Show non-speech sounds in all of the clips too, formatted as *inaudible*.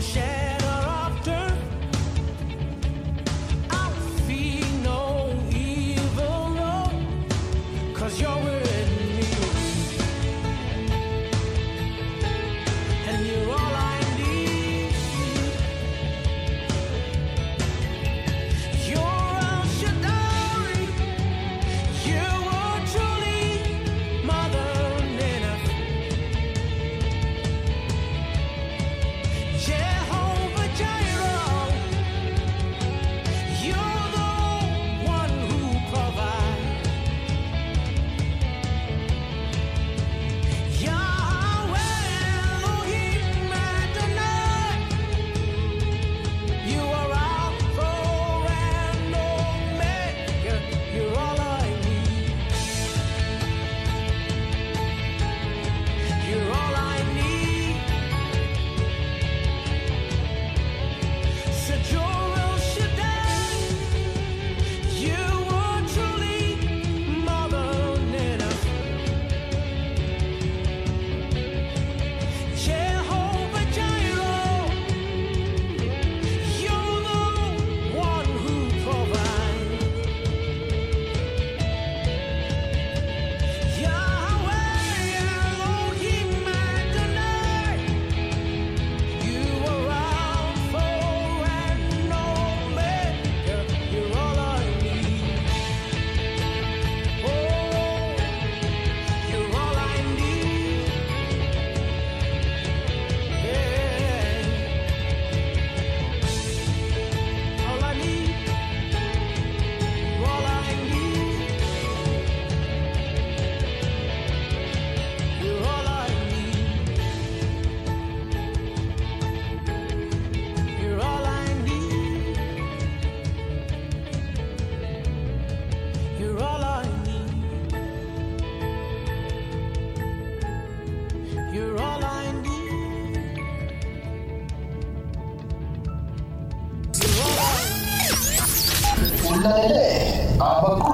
cher.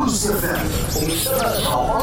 Cruze FM, umsakazo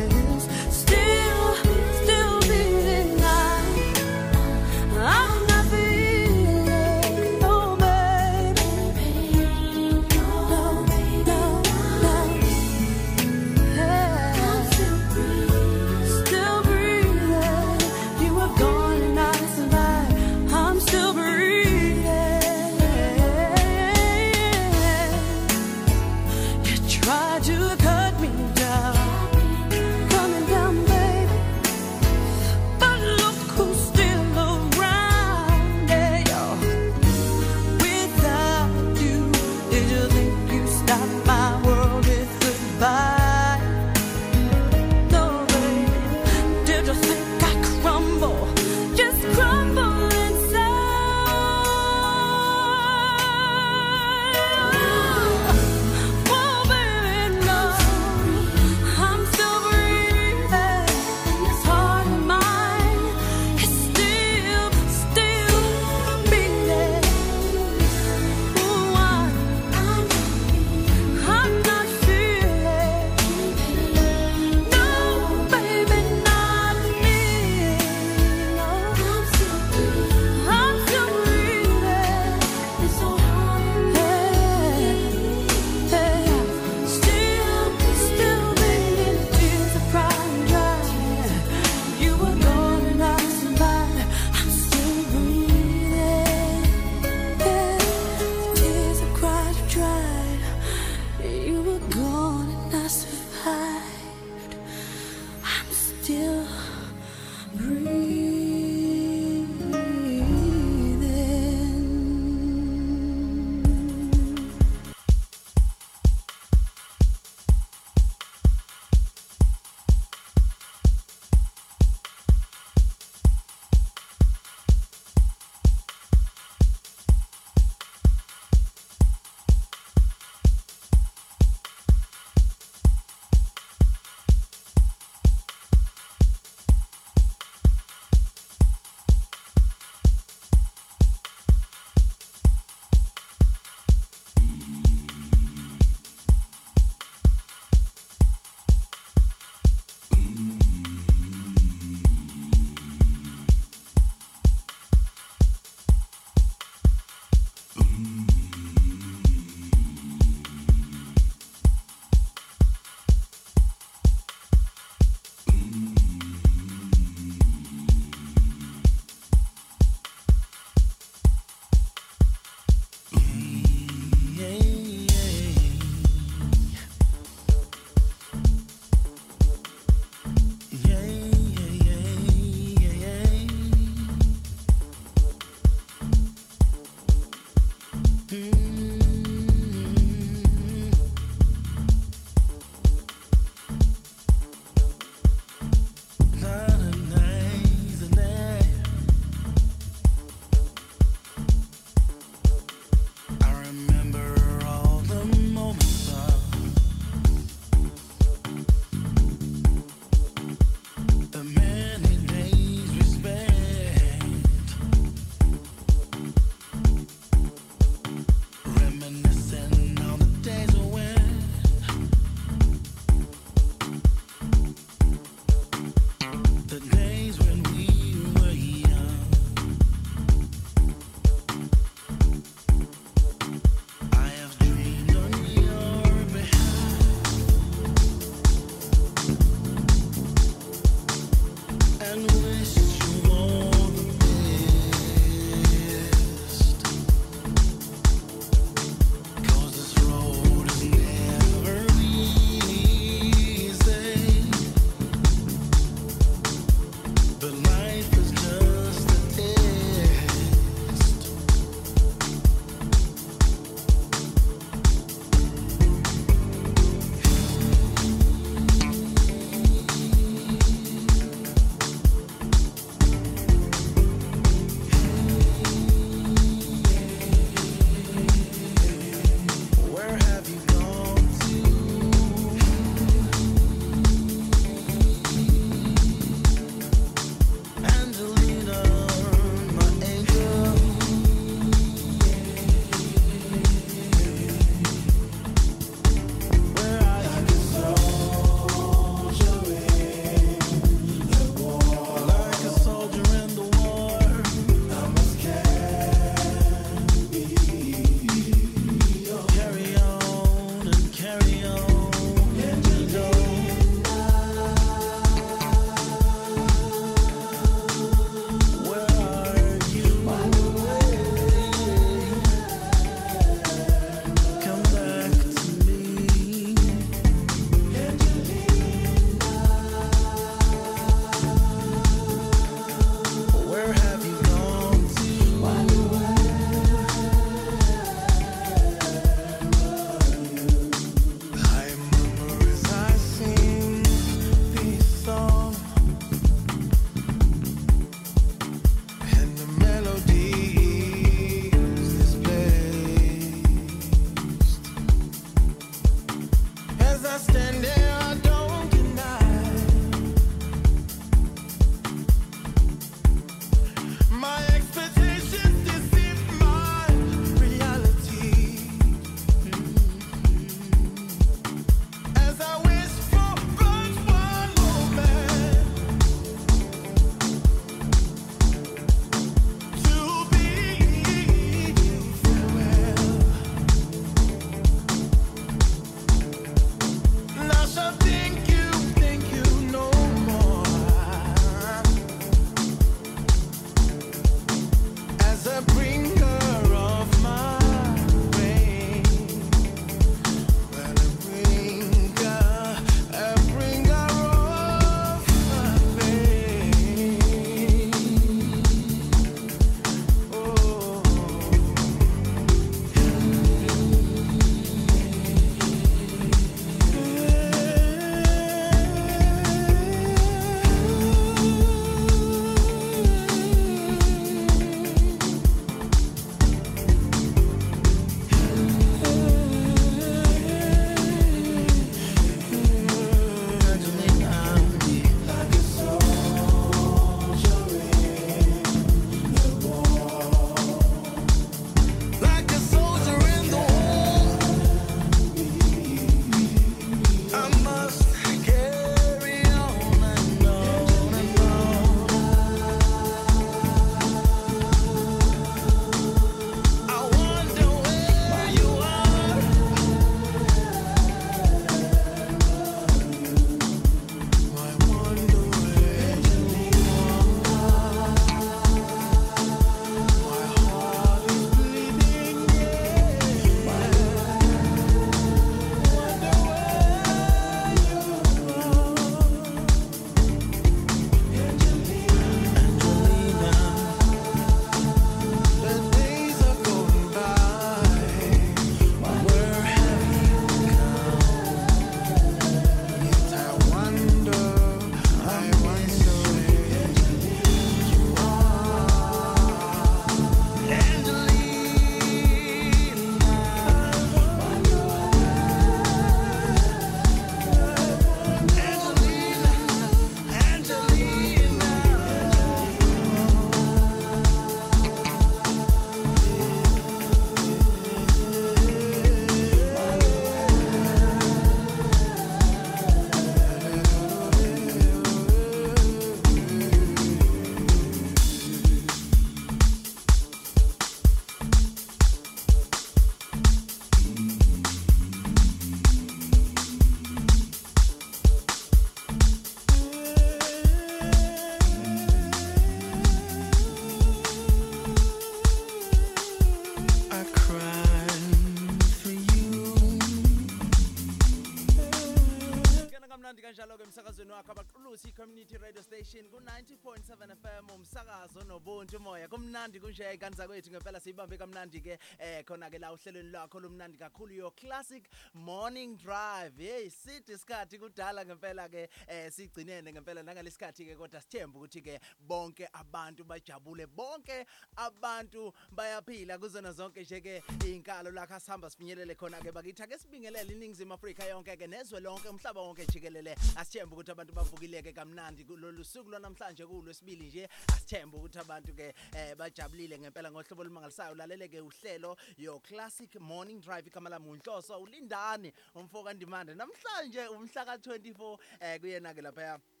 umsakazo nobuntu umoya. Kumnandi kunje kanza kwethu ngempela siyibambe kamnandi-ke eh khona-ke la uhlelweni lwakho lumnandi kakhulu yo classic morning drive. Hey sithi isikhathi kudala ngempela-ke eh sigcinene ngempela nangalesi sikhathi-ke kodwa sithemba ukuthi-ke bonke abantu bajabule bonke abantu bayaphila kuzona zonke nje-ke iy'nkalo lakho asihamba sifinyelele khona-ke bakithi. Ake sibingelele iningizimu afrika yonke-ke nezwe lonke umhlaba wonke jikelele. Asithemba ukuthi abantu bavukileke kamnandi kulolu suku lwanamhlanje kulwesibili nje. Asithemba ukuthi abantu-ke eh bajabulile ngempela ngohlobo olumangalisayo. Ulalele-ke uhlelo yo classic morning drive igama lami unhloso ulindani umfoka ndimande namhlanje umhla ka-24 eh kuyena-ke laphaya eh, u-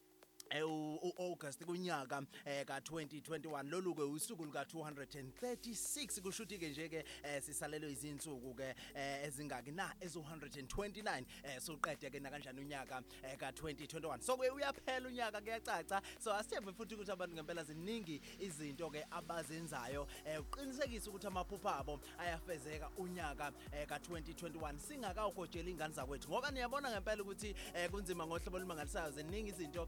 u-August kunyaka eh, ka-2021 lolu ke usuku luka 236 kushuthi ke nje ke eh, sisalelwe izinsuku ke eh, ezingaki na ezo 129 eh, soqede ke na kanjani unyaka eh, ka-2021 so ke uyaphela unyaka kuyacaca so asithembe futhi ukuthi abantu ngempela ziningi izinto ke abazenzayo. Eh, uqinisekise ukuthi amaphupho abo ayafezeka unyaka eh, ka-2021 singakawugojela ingane zakwethu. Ngoba niyabona ngempela ukuthi eh, kunzima ngohlobo olumangalisayo ziningi izinto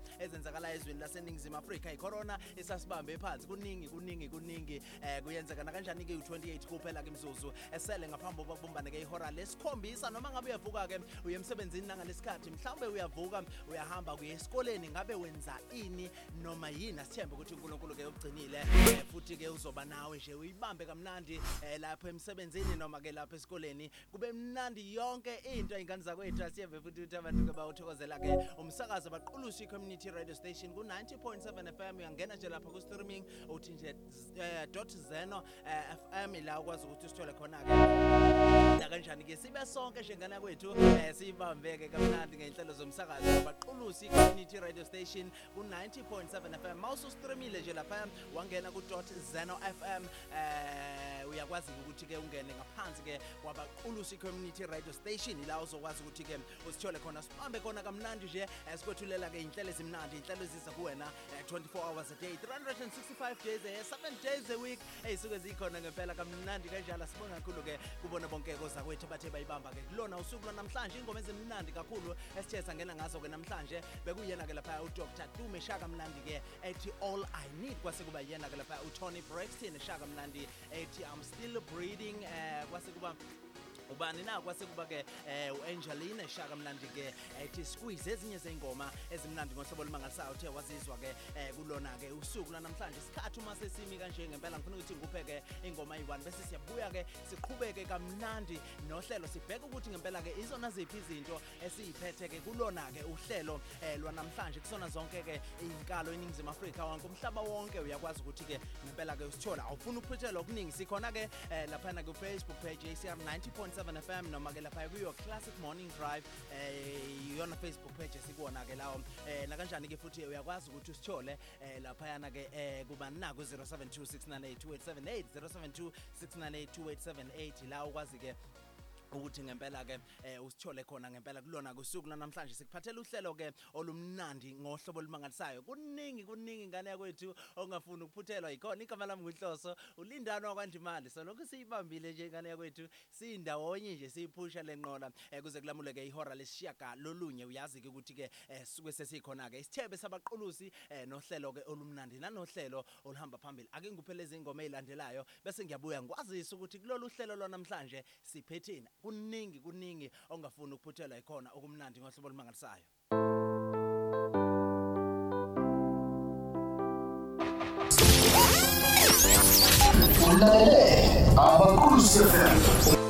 ezenzakala ezweni laseningizimu afrika icorona isasibambe phansi. Kuningi kuningi kuningi eh, kuyenzeka. Nakanjani-ke u-28 kuphela-ke imzuzu esele ngaphambi kokuba kubumbane-ke ihora lesikhombisa noma ngabe uyavuka-ke uye emsebenzini nangalesikhathi mhlawumbe uyavuka uyahamba kuye esikoleni ngabe wenza ini noma yini? Asithembe ukuthi unkulunkulu-ke ugcinile eh, futhi-ke uzoba nawe nje uyibambe kamnandi eh, lapho emsebenzini noma-ke lapho esikoleni. Kube mnandi yonke into iy'ngane zakwethu. Asiyembe futhi ukuthi abantu-ke bawuthokozela-ke. Umsakazo baqulusi i-community radio station ku-90.7 fm uyangena nje lapha ku-streaming uthi nje eh, dot zeno eh, fm la ukwazi ukuthi usithole khona-ke. Nakanjani-ke sibe sonke njengana kwethu um siyibambe-ke kamnandi ngey'nhlelo zomsakazo. Baqulusi i-community radio station ku-90.7 fm mawusustreamile nje lapha wangena ku-dot zeno fm um uyakwazi-ke ukuthi-ke ungene ngaphansi-ke kwabaqulusi i-community radio station la uzokwazi ukuthi-ke usithole khona. Sibambe khona kamnandi nje um sikwethulela-ke iy'nhlelo ezimnandi iy'nhlelo eziza kuwena um 24 hours a day 365 days a year 7 days a week. Ey'suke zikhona ngempela kamnandi kanjalo. Sibonga kakhulu-ke kubona bonke kozakwethu bathe bayibamba-ke. Kulona usuku lwanamhlanje ingoma ezimnandi kakhulu esithe sangena ngazo-ke namhlanje bekuyena-ke lapha udr dume shaka mnandi-ke ethi all i need kwase kuba yena-ke lapha utony brexton shaka mnandi ethi i'm still breathing um kwase kuba ubani na kwase kuba-ke um u-angeline shaka mnandi-ke ethi squeeze ezinye zey'ngoma ezimnandi ngohlobo olumangalisayo uthe wazizwa-ke um kulona-ke usuku lwanamhlanje isikhathi uma sesimi kanje ngempela ngifuna ukuthi ngikuphe-ke ingoma eyi-one bese siyabuya-ke siqhubeke kamnandi nohlelo. Sibheke ukuthi ngempela-ke izona ziphi izinto esiyiphethe-ke kulona-ke uhlelo um lwanamhlanje kusona zonke-ke iy'nkalo eningizimu afrika. Wonke umhlaba wonke uyakwazi ukuthi-ke ngempela-ke usithola. Awufuna ukuphuthelwa okuningi. Sikhona-ke um laphana ku-facebook page acr 90.7 fm noma-ke lapha kuyo classic morning drive um iyona facebook page esikuwona-ke lawo. Um nakanjani-ke futhi uyakwazi ukuthi usithole um laphayana-ke um kubani na ku-072 698 2878 072 698 la ukwazi-ke ukuthi ngempela-ke um usithole khona ngempela kulona kusuku lanamhlanje sikuphathela uhlelo-ke olumnandi ngohlobo olumangalisayo. Kuningi kuningi ingane yakwethu ongafuni ukuphuthelwa yikhona. Igama lami nguhloso ulindani wakwandimali. So lokhu siyibambile nje ingane yakwethu siyindawonye nje siyiphusha le nqola um kuze kulamuleke ihora lesishiyaga lolunye. Uyazi-ke ukuthi-ke um suke sesikhona-ke isithebe sabaqulusi um nohlelo-ke olumnandi nanohlelo oluhamba phambili. Ake ngikupheleza iy'ngoma ey'landelayo bese ngiyabuya ngikwazise ukuthi kulolu hlelo lwanamhlanje siphetheni. Kuningi kuningi ongafuni ukuphuthelwa yikhona okumnandi ngohlobo olumangalisayo. Ulalele abaqulusi FM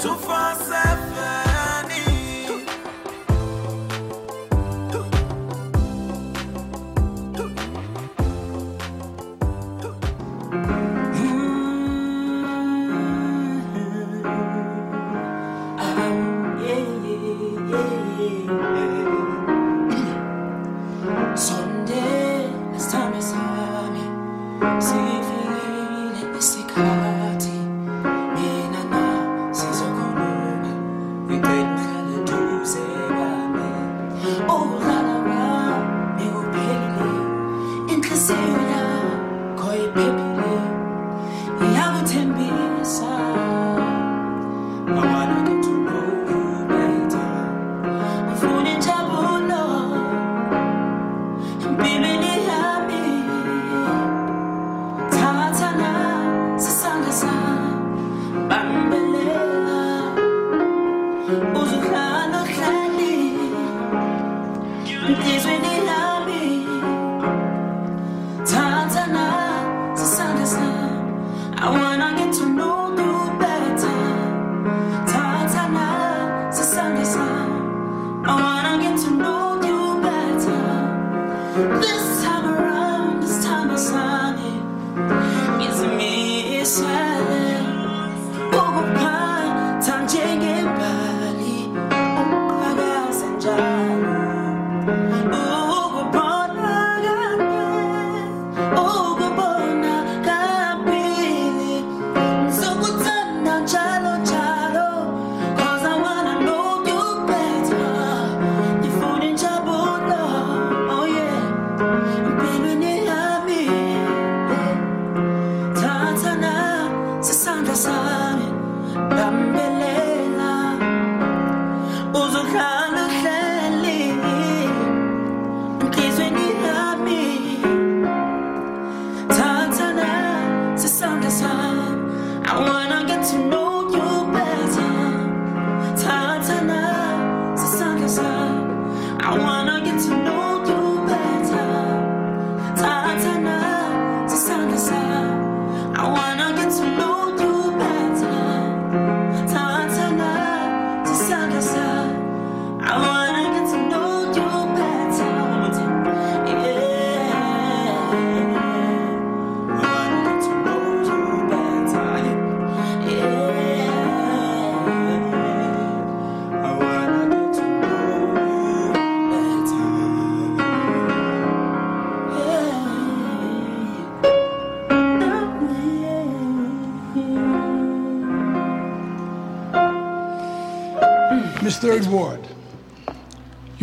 Souffrance FM.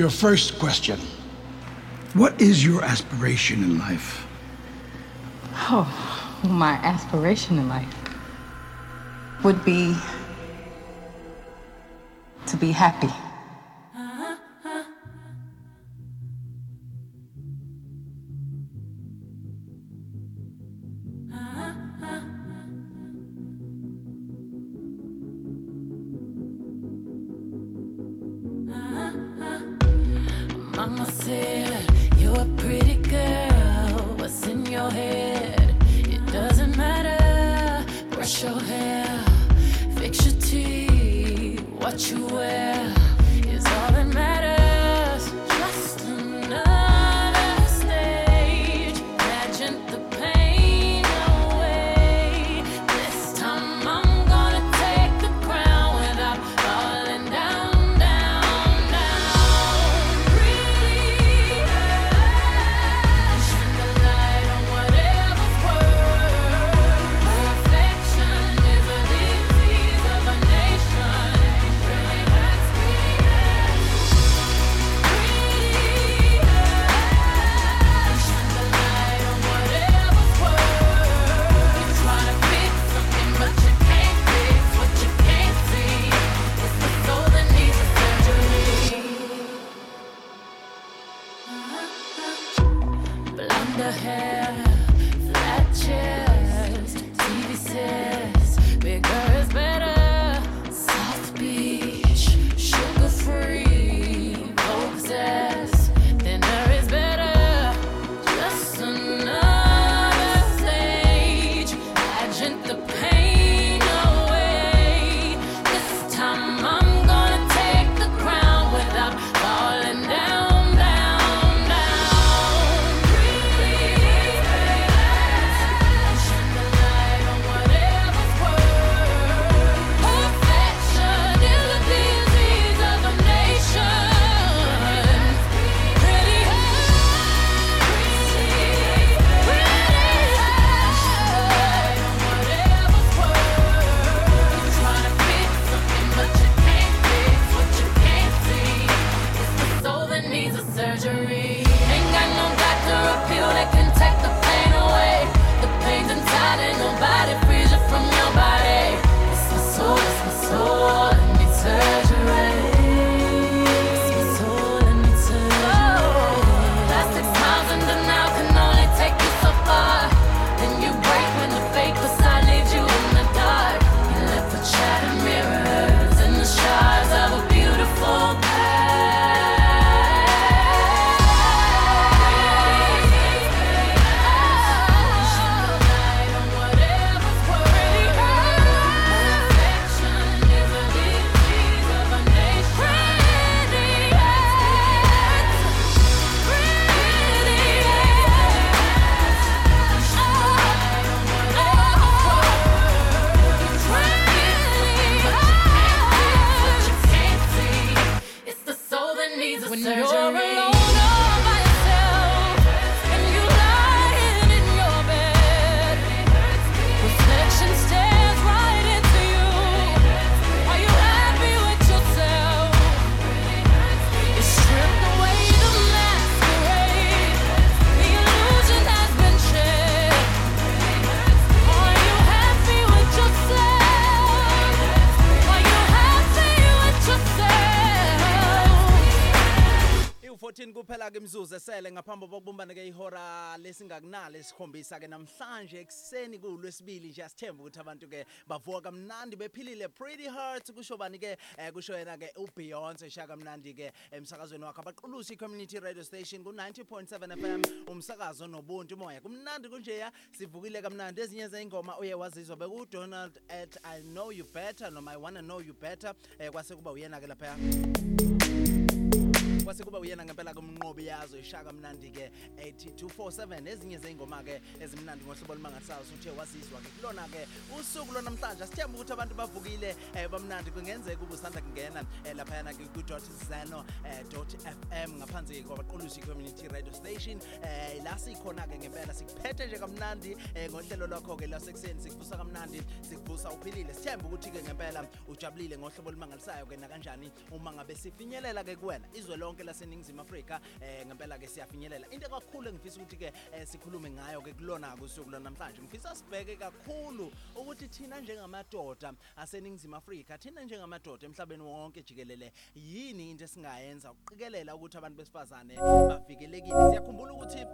your first question What is your aspiration in life? Oh, my aspiration in life would be to be happy. Kokubumbana ke ihora lesingakunalo esikhombisa ke namhlanje ekuseni kulwesibili nje. Asithemba ukuthi abantu ke bavuka kamnandi bephilile pretty heart kusho bani ke eh, kusho yena ke ubeyonce shaka kamnandi ke emsakazweni wakhe. Abaqulusi i-community radio station ku-90.7 fm umsakazo nobuntu moya. Kumnandi kunjeya sivukile kamnandi. Ezinye zeyingoma uye wazizwa bekudonald at i know you better noma i wanna know you better eh, kwase kuba uyena ke laphaya kwase kuba uyena ngempela kumnqobi yazo ishaka mnandi ke. 8247 ezinye zeingoma ke ezimnandi ngohlobo olumangasayo uthe wazizwa ke kulona ke usuku lwanamhlanje. Sithemba ukuthi abantu bavukile eh, bamnandi. Kungenzeka ube usanda kungena eh, laphayana ke ku.zeno eh, .fm ngaphansi kwabaqulusi community radio station. Eh, la sikhona ke ngempela sikuphethe nje kamnandi eh, ngohlelo lwakho ke lasekuseni sikuvusa kamnandi sikuvusa uphilile. Sithemba ukuthi ke ngempela ujabulile ngohlobo olumangalisayo ke nakanjani uma ngabe sifinyelela ke kuwena. Izwe lonke laseningizimu afrika eh, ngempela ke siyafinyelela. Into kakhulu engifisa ukuthi ke eh, sikhulume ngayo ke kulona kusuku lwanamhlanje ngifisa sibheke kakhulu ukuthi thina njengamadoda aseningizimu afrika thina njengamadoda emhlabeni wonke jikelele yini into esingayenza ukuqikelela ukuthi abantu besifazane bavikelekile? Siyakhumbula ukuthi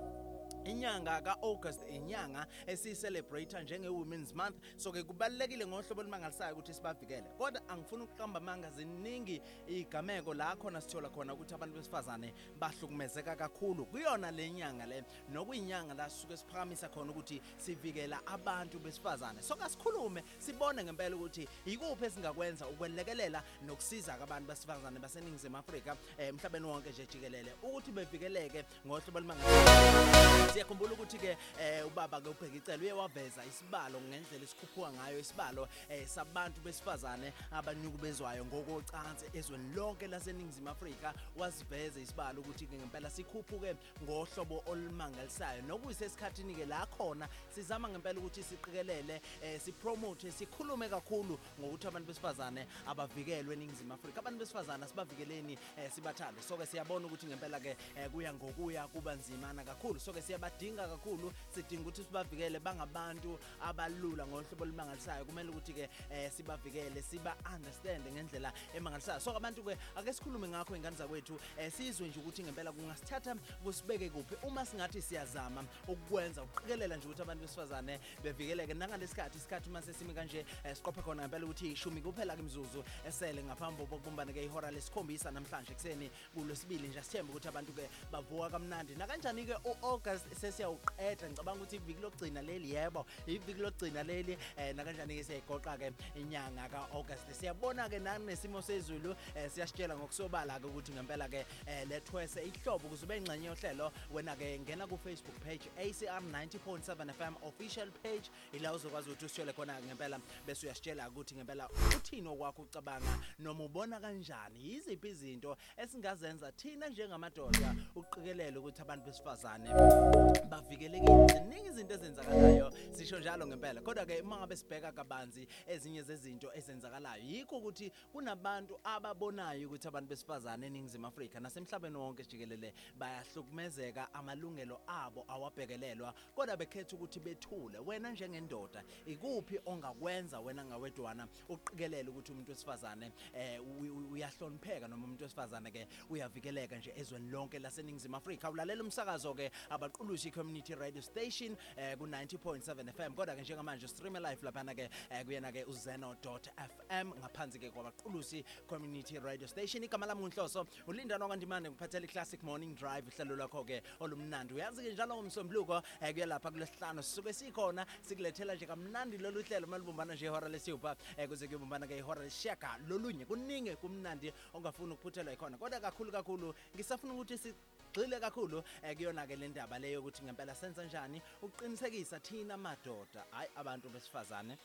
inyanga ka-august inyanga esiyicelebrate njenge-women's month. So ke kubalulekile ngohlobo olumangalisayo ukuthi sibavikele. Kodwa angifuni ukuqamba amanga ziningi iy'gameko la khona sithola khona ukuthi abantu besifazane bahlukumezeka kakhulu. Kuyona le nyanga le nokuyinyanga la sisuke siphakamisa khona ukuthi sivikela abantu besifazane. So kasikhulume sibone ngempela ukuthi yikuphi esingakwenza ukwelekelela nokusiza abantu besifazane baseningizimu afrika um emhlabeni wonke nje jikelele ukuthi bevikeleke ngohlobo olumangalisayo. Siyakhumbula ukuthi-ke um ubaba ke ubheka icela uye waveza isibalo ngendlela esikhuphuka ngayo isibalo um sabantu besifazane abanyukubezwayo ngokocansi ezweni lonke laseningizimu afrika. Wasiveza isibalo ukuthi-ke ngempela sikhuphuke ngohlobo olumangalisayo. Nokuyisesikhathini-ke la khona sizama ngempela ukuthi siqikelele um sipromote sikhulume kakhulu ngokuthi abantu besifazane abavikelwe eningizimu afrika. Abantu besifazane asibavikeleni um sibathande. So-ke siyabona ukuthi ngempela-ke um kuya ngokuya kuba nzimana kakhulu. So-ke siyabe siyabadinga kakhulu sidinga ukuthi sibavikele bangabantu abalula ngohlobo olumangalisayo. Kumele ukuthi-ke um sibavikele siba-understande ngendlela emangalisayo. So abantu-ke ake sikhulume ngakho ingane zakwethu um sizwe nje ukuthi ngempela kungasithatha kusibeke kuphi. Uma singathi siyazama ukukwenza ukuqikelela nje ukuthi abantu besifazane bevikeleke nangalesi sikhathi isikhathi uma sesimi kanje um siqophe khona ngempela ukuthi ishumi kuphela-ke imizuzu esele ngaphambi kokubumbane-ke ihora lesikhombisa namhlanje ekuseni kulwesibili nje sithembe ukuthi abantu-ke bavuka kamnandi. Nakanjani-ke u-august sesiyawuqeda ngicabanga ukuthi iviki lokugcina leli yebo iviki lokugcina leli um nakanjani-ke siyayigoqa-ke inyanga ka-august. Siyabona-ke nanesimo sezulu um siyasitshela ngokusobala-ke ukuthi ngempela-ke um lethwese ihlobo ukuze ube ingxenye yohlelo. Wena-ke ngena ku-facebook page acr 90.7 fm official page. Ila uzokwazi ukuthi usitshele khona ngempela bese uyasitshela ukuthi ngempela uthini okwakho ucabanga noma ubona kanjani yiziphi izinto esingazenza thina njengamadoda uqikelele ukuthi abantu besifazane. Bavikelekile. Ziningi izinto ezenzakalayo sisho njalo ngempela. Kodwa-ke uma ngabe sibheka kabanzi ezinye zezinto ezenzakalayo yikho ukuthi kunabantu ababonayo ukuthi abantu besifazane eningizimu afrika nasemhlabeni wonke jikelele bayahlukumezeka amalungelo abo awabhekelelwa. Kodwa bekhetha ukuthi bethule. Wena njengendoda ikuphi ongakwenza wena ngawedwana uqikelele ukuthi umuntu wesifazane um uyahlonipheka noma umuntu wesifazane-ke uyavikeleka nje ezweni lonke laseningizimu afrika? Ulalela umsakazo-ke abaqulushi community radio station um ku-90.7 fm kodwa-ke njengamanje stream live laphana-ke um kuyena-ke uzeno fm ngaphansi-ke kwabaqulusi community radio station igama lami ngunhloso ulindana kwandimane ngiphathela i-classic morning drive uhlelo lwakho-ke olumnandi. Uyazi-ke njalo ngomsombuluko um kuyalapha kulesihlanu sisuke sikhona sikulethela nje kamnandi lolu hlelo uma lubumbana nje ihora lesiyupha um kuze kuyobumbana-ke ihora lesishiyaka lolunye kuningi kumnandi ongafuni ukuphuthelwa ikhona. Kodwa kakhulu kakhulu ngisafuna ukuthi sigxile kakhulu um kuyona-ke le ndaba leyo ukuthi ngempela senza njani ukuqinisekisa thina madoda hhayi abantu besifazane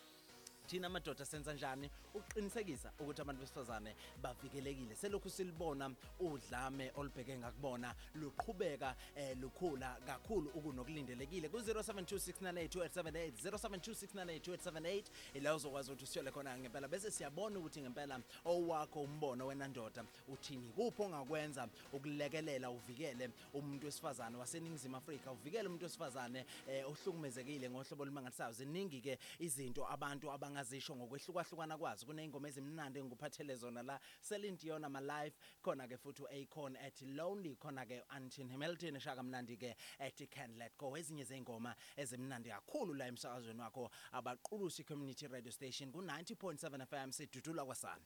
thina madoda senza njani? Ukuqinisekisa ukuthi abantu besifazane bavikelekile. Selokhu silibona udlame olubheke ngakubona luqhubeka um lukhula kakhulu ukunokulindelekile. Ku-0726982878 0726982878 ila uzokwazi ukuthi usiyole khona ngempela bese siyabona ukuthi ngempela owakho umbono wena ndoda uthini kuphi ongakwenza ukulekelela uvikele umuntu wesifazane waseningizimu afrika uvikele umuntu wesifazane um ohlukumezekile ngohlobo olumangalisayo. Ziningi-ke izinto abantu abangazisho ngokwehlukahlukana kwazo kuney'ngoma ezimnandi engikuphathele zona la selindion ama-live khona-ke futhi u-acon at lonely khona-ke antin hamilton eshaka mnandi-ke at can let go. Ezinye zey'ngoma ezimnandi kakhulu la emsakazweni wakho abaqulusi community radio station ku-90.7 fm sidudula kwasani.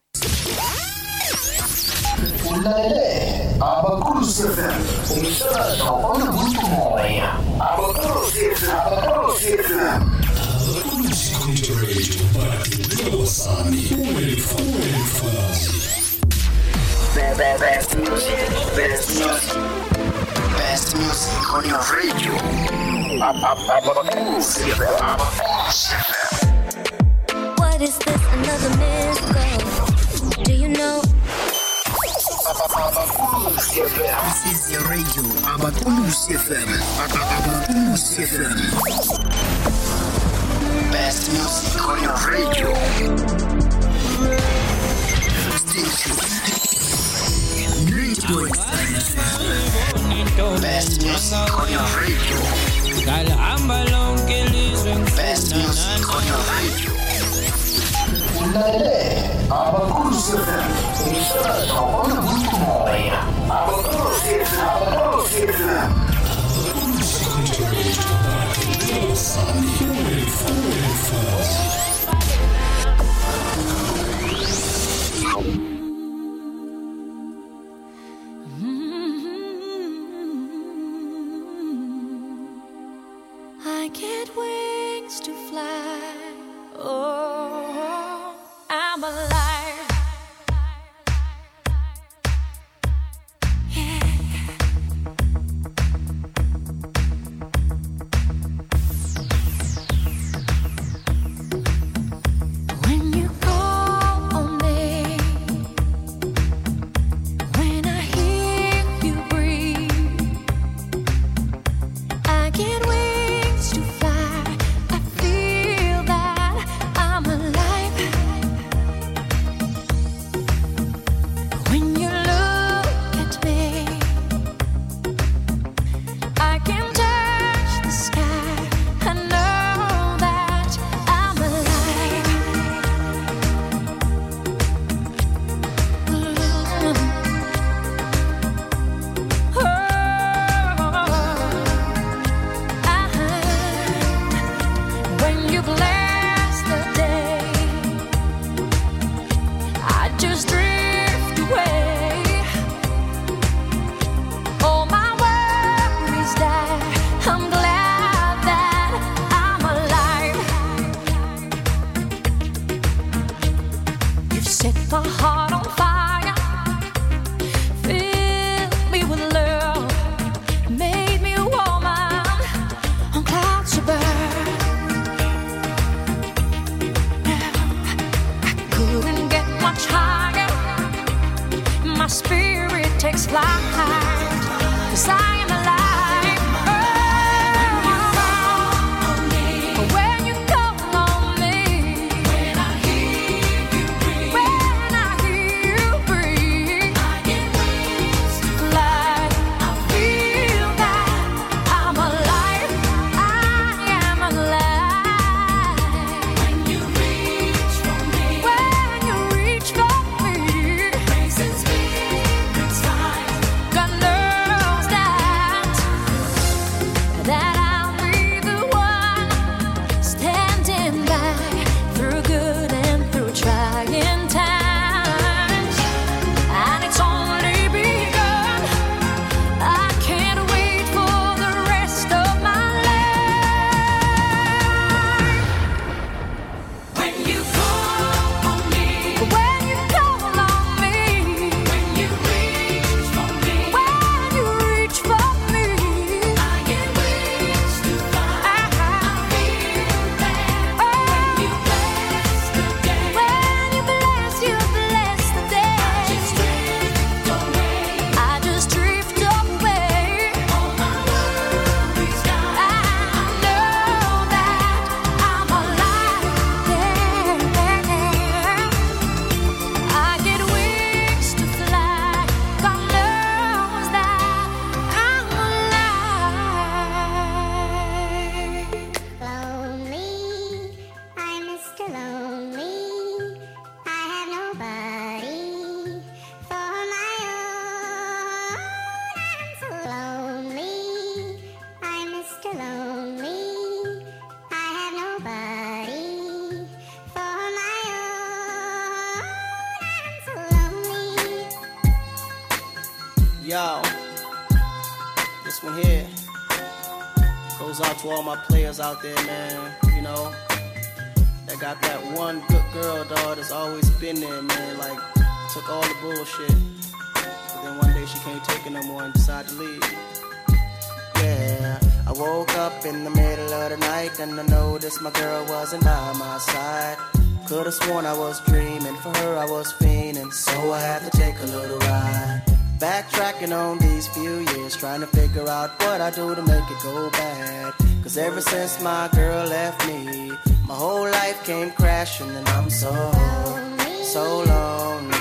Ulalele abakhosi FM umsakazo onomuntu moya. Abakhosi FM abakhosi FM Ukulusi Community Radio badudula kwasani uwelifazi best music best music best music on your radio What is this? Another call. Do you know? this is your radio abakhosi FM abakhosi FM best music on your radio. Station 90.7 FM best music on your radio. Ngalihamba lonke ilizwe best music on your radio. Ulalele abakhosi FM umsakazo onomuntu moya abakhosi abakhosi FM Ukulusi Community Radio badudula out there, man. You know, that got that one good girl, dog, that's always been there, man. Like, took all the bullshit. But then one day she can't take it no more and decided to leave. Yeah, I woke up in the middle of the night and I noticed my girl wasn't by my side. Could've sworn I was dreaming, for her I was fiending, so I had to take a little ride. Backtracking on these few years, trying to figure out what I do to make it go bad. Cause ever since my girl left me, my whole life came crashing and I'm so, so lonely.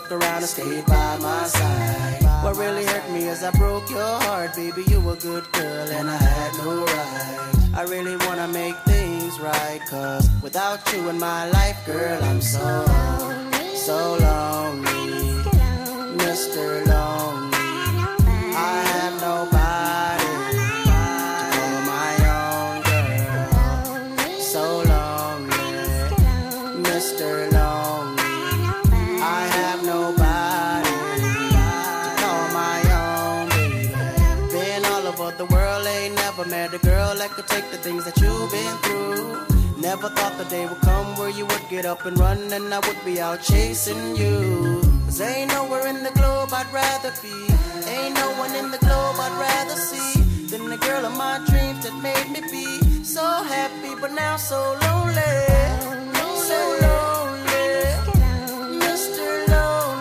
Stuck around and stayed by my side. What really hurt me is I broke your heart, baby. You were a good girl and I had no right. I really wanna make things right, cause without you in my life, girl, I'm so, so lonely. Could take the things that you've been through. Never thought the day would come where you would get up and run and I would be out chasing you. Cause ain't nowhere in the globe I'd rather be. Ain't no one in the globe I'd rather see than the girl of my dreams that made me be so happy, but now so lonely. So lonely. Mr. Lonely.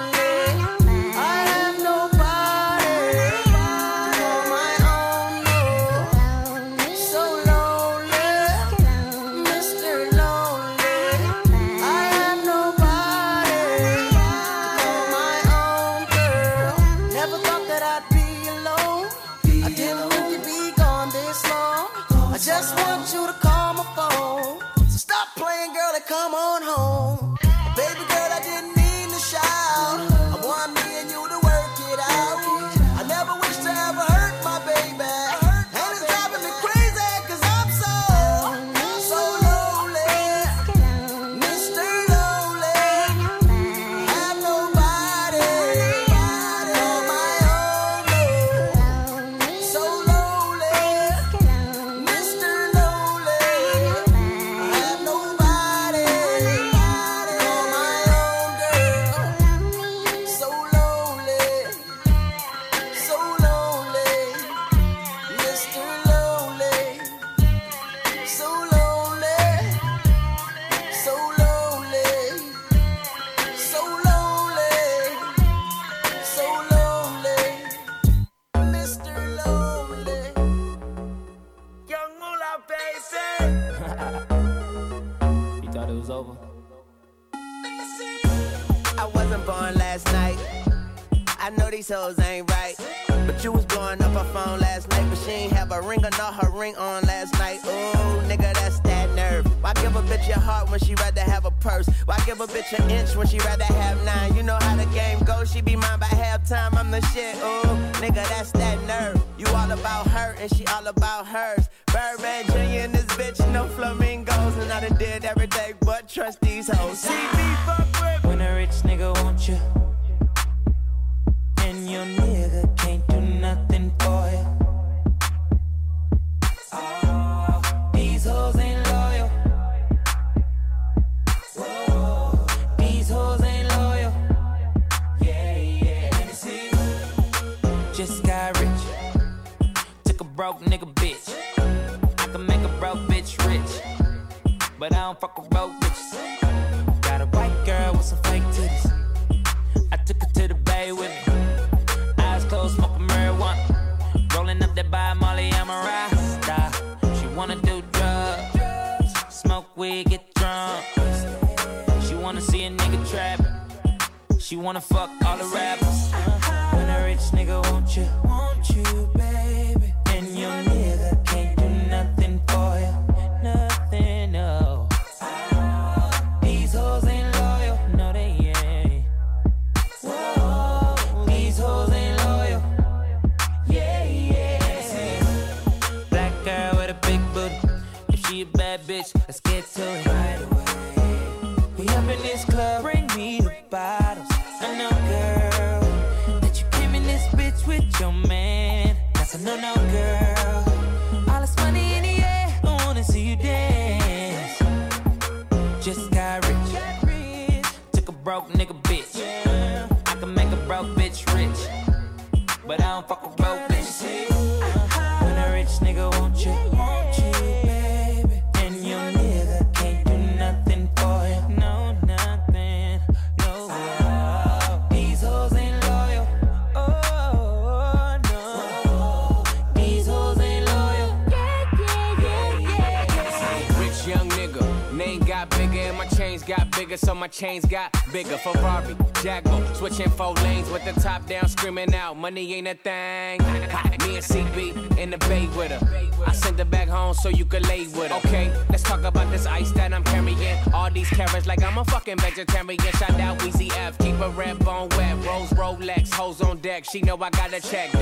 vegetarian. Shout out Weezy F. Keep a red bone wet. Rose Rolex, hoes on deck. She know I got a check.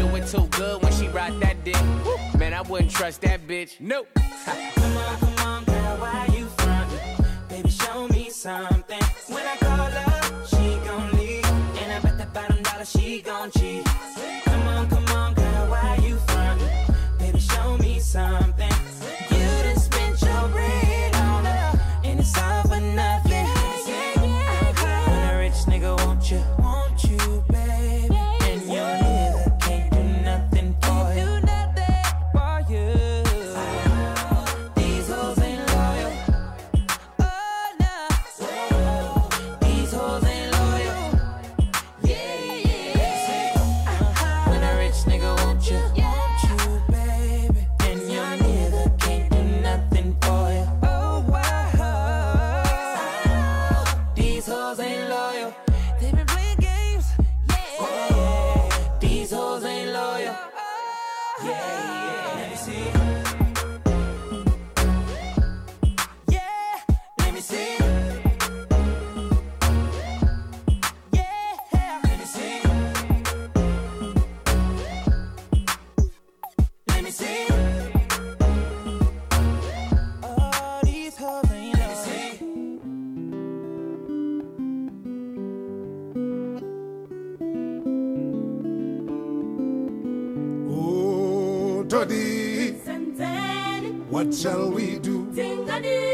shall we do? Ding-a-dee.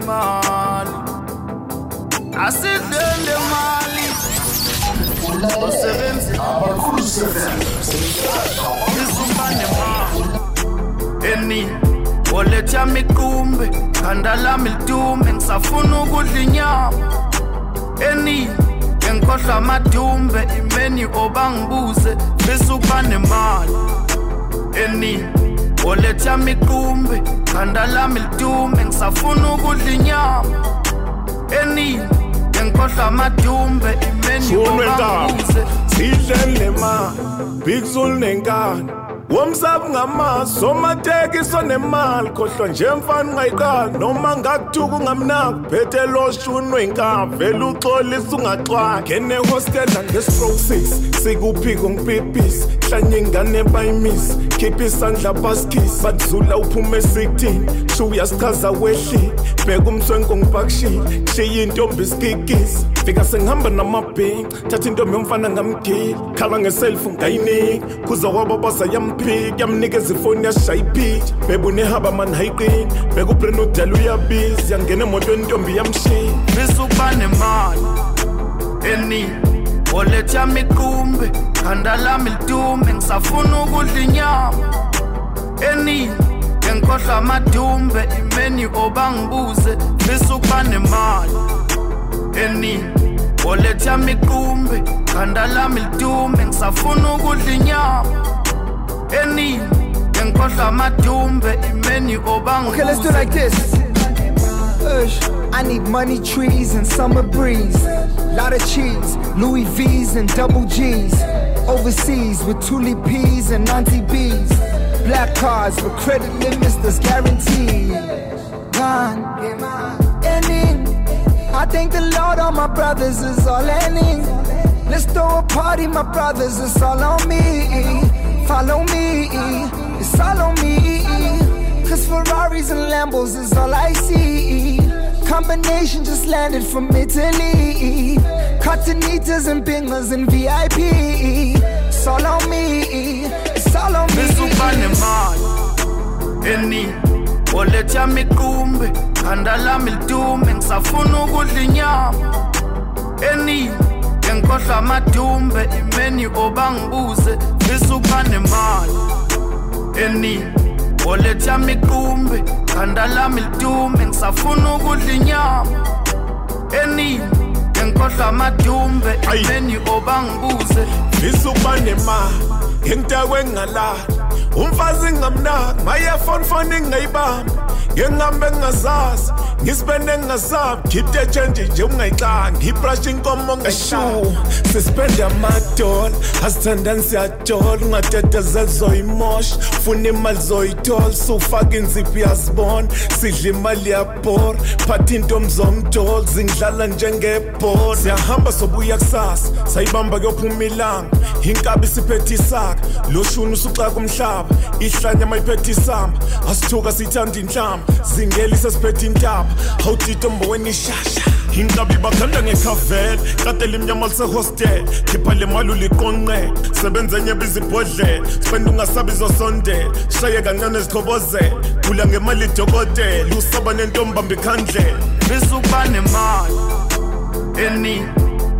Sosebenzenye lidume ngisafuna ukudla inyama. Enini ngengikhohlwa amadumbe obangibuze sidlele ma Big Zulu nenkani. Womsabu ngamaso somatekiso nemali khohlwa nje mfana ungayiqala noma ngakuthuka ungamnaki. Phethe lo shunwe inkaba vele uxolisa ungaxwaya ngene hostela ngestroke 6 sikuphiko ngipipisi. Hlanye ingane bayimisi khipha isandla baskis badlula uphume e-16 sho uyasichaza wehlile bheka umswenko ngipakishile kushiya intombi isikikisi fika sengihamba namabhinci thatha intombi yomfana ngamgili. Khala ngeselfu ngayinika kuza kwabo basa yamphika yamnikeza ifoni yashaya iphitsha beba unehaba mani hayiqini beka ubreni udala uyabiza yangena emotweni intombi yamshiya fisa ukuba nemali enini oletha mikumbi khanda lami lidume ngisafuna ukudla inyama. Enini ngengikhohlwa amadumbe imeni obangibuze fisa ukuba nemali enini oletha mikumbi khanda lami lidume ngisafuna ukudla inyama enini ngengikhohlwa amadumbe imeni Okay, let's do like this. I need money trees and summer breeze. Lot of cheese, Louis V's and double G's. Overseas with Tulip P's and Auntie B's. Black cards with credit limits that's guaranteed. Gone. And in, I thank the Lord all my brothers is all ending. Let's throw a party, my brothers, it's all on me. Follow me, it's all on me. Cause Ferraris and Lambos is all I see. Combination just landed from Italy. Cottonitas and bingers and VIP. It's all on me. Ukuba nemali enini oletha mikumbi khanda lami lidume ngisafuna ukudla inyama. Enini ngengikhohlwa amadumbe imeni obangibuze fisa ukuba nemali enini oletha mikumbi khanda lami lidume ngisafuna ukudla inyama. Enini ngengikhohlwa amadumbe imeni obangibuze fisa ukuba nemali ngentakwe engalali umfazi ngamnaki mayefonfoni engingayibamba ngengihambe engingazazi ngisipende engingasabi khiphe tshenje nje ungayixanga ngibrush inkomo ngashu sispende amadola asithandani siyajola ungatetezeli zoyimosha funa imali zoyithola. Sufaka inziphi yazibona sidla imali yabhora. Phatha intombi zomjola zingidlala njengebhola. Siyahamba sobuya kusasa sayibamba kuyophuma ilanga. Inkabi siphethe isaka lo shuni usuxaka umhlaba. Ihlanya mayiphethe isamba asithuka sithanda inhlamba zingelisa siphethe intaba hawutitombo weni ishasha inkabi bakhanda ngekhavela katela imnyama lisehostel khipha le mali uliqonqela sebenza enye bizibhodlela spenda ungasabi zosondela shaye kancane zikhobozela gula ngemali idokotela usaba nentombamba ikhandlela fisa ukuba nemali enini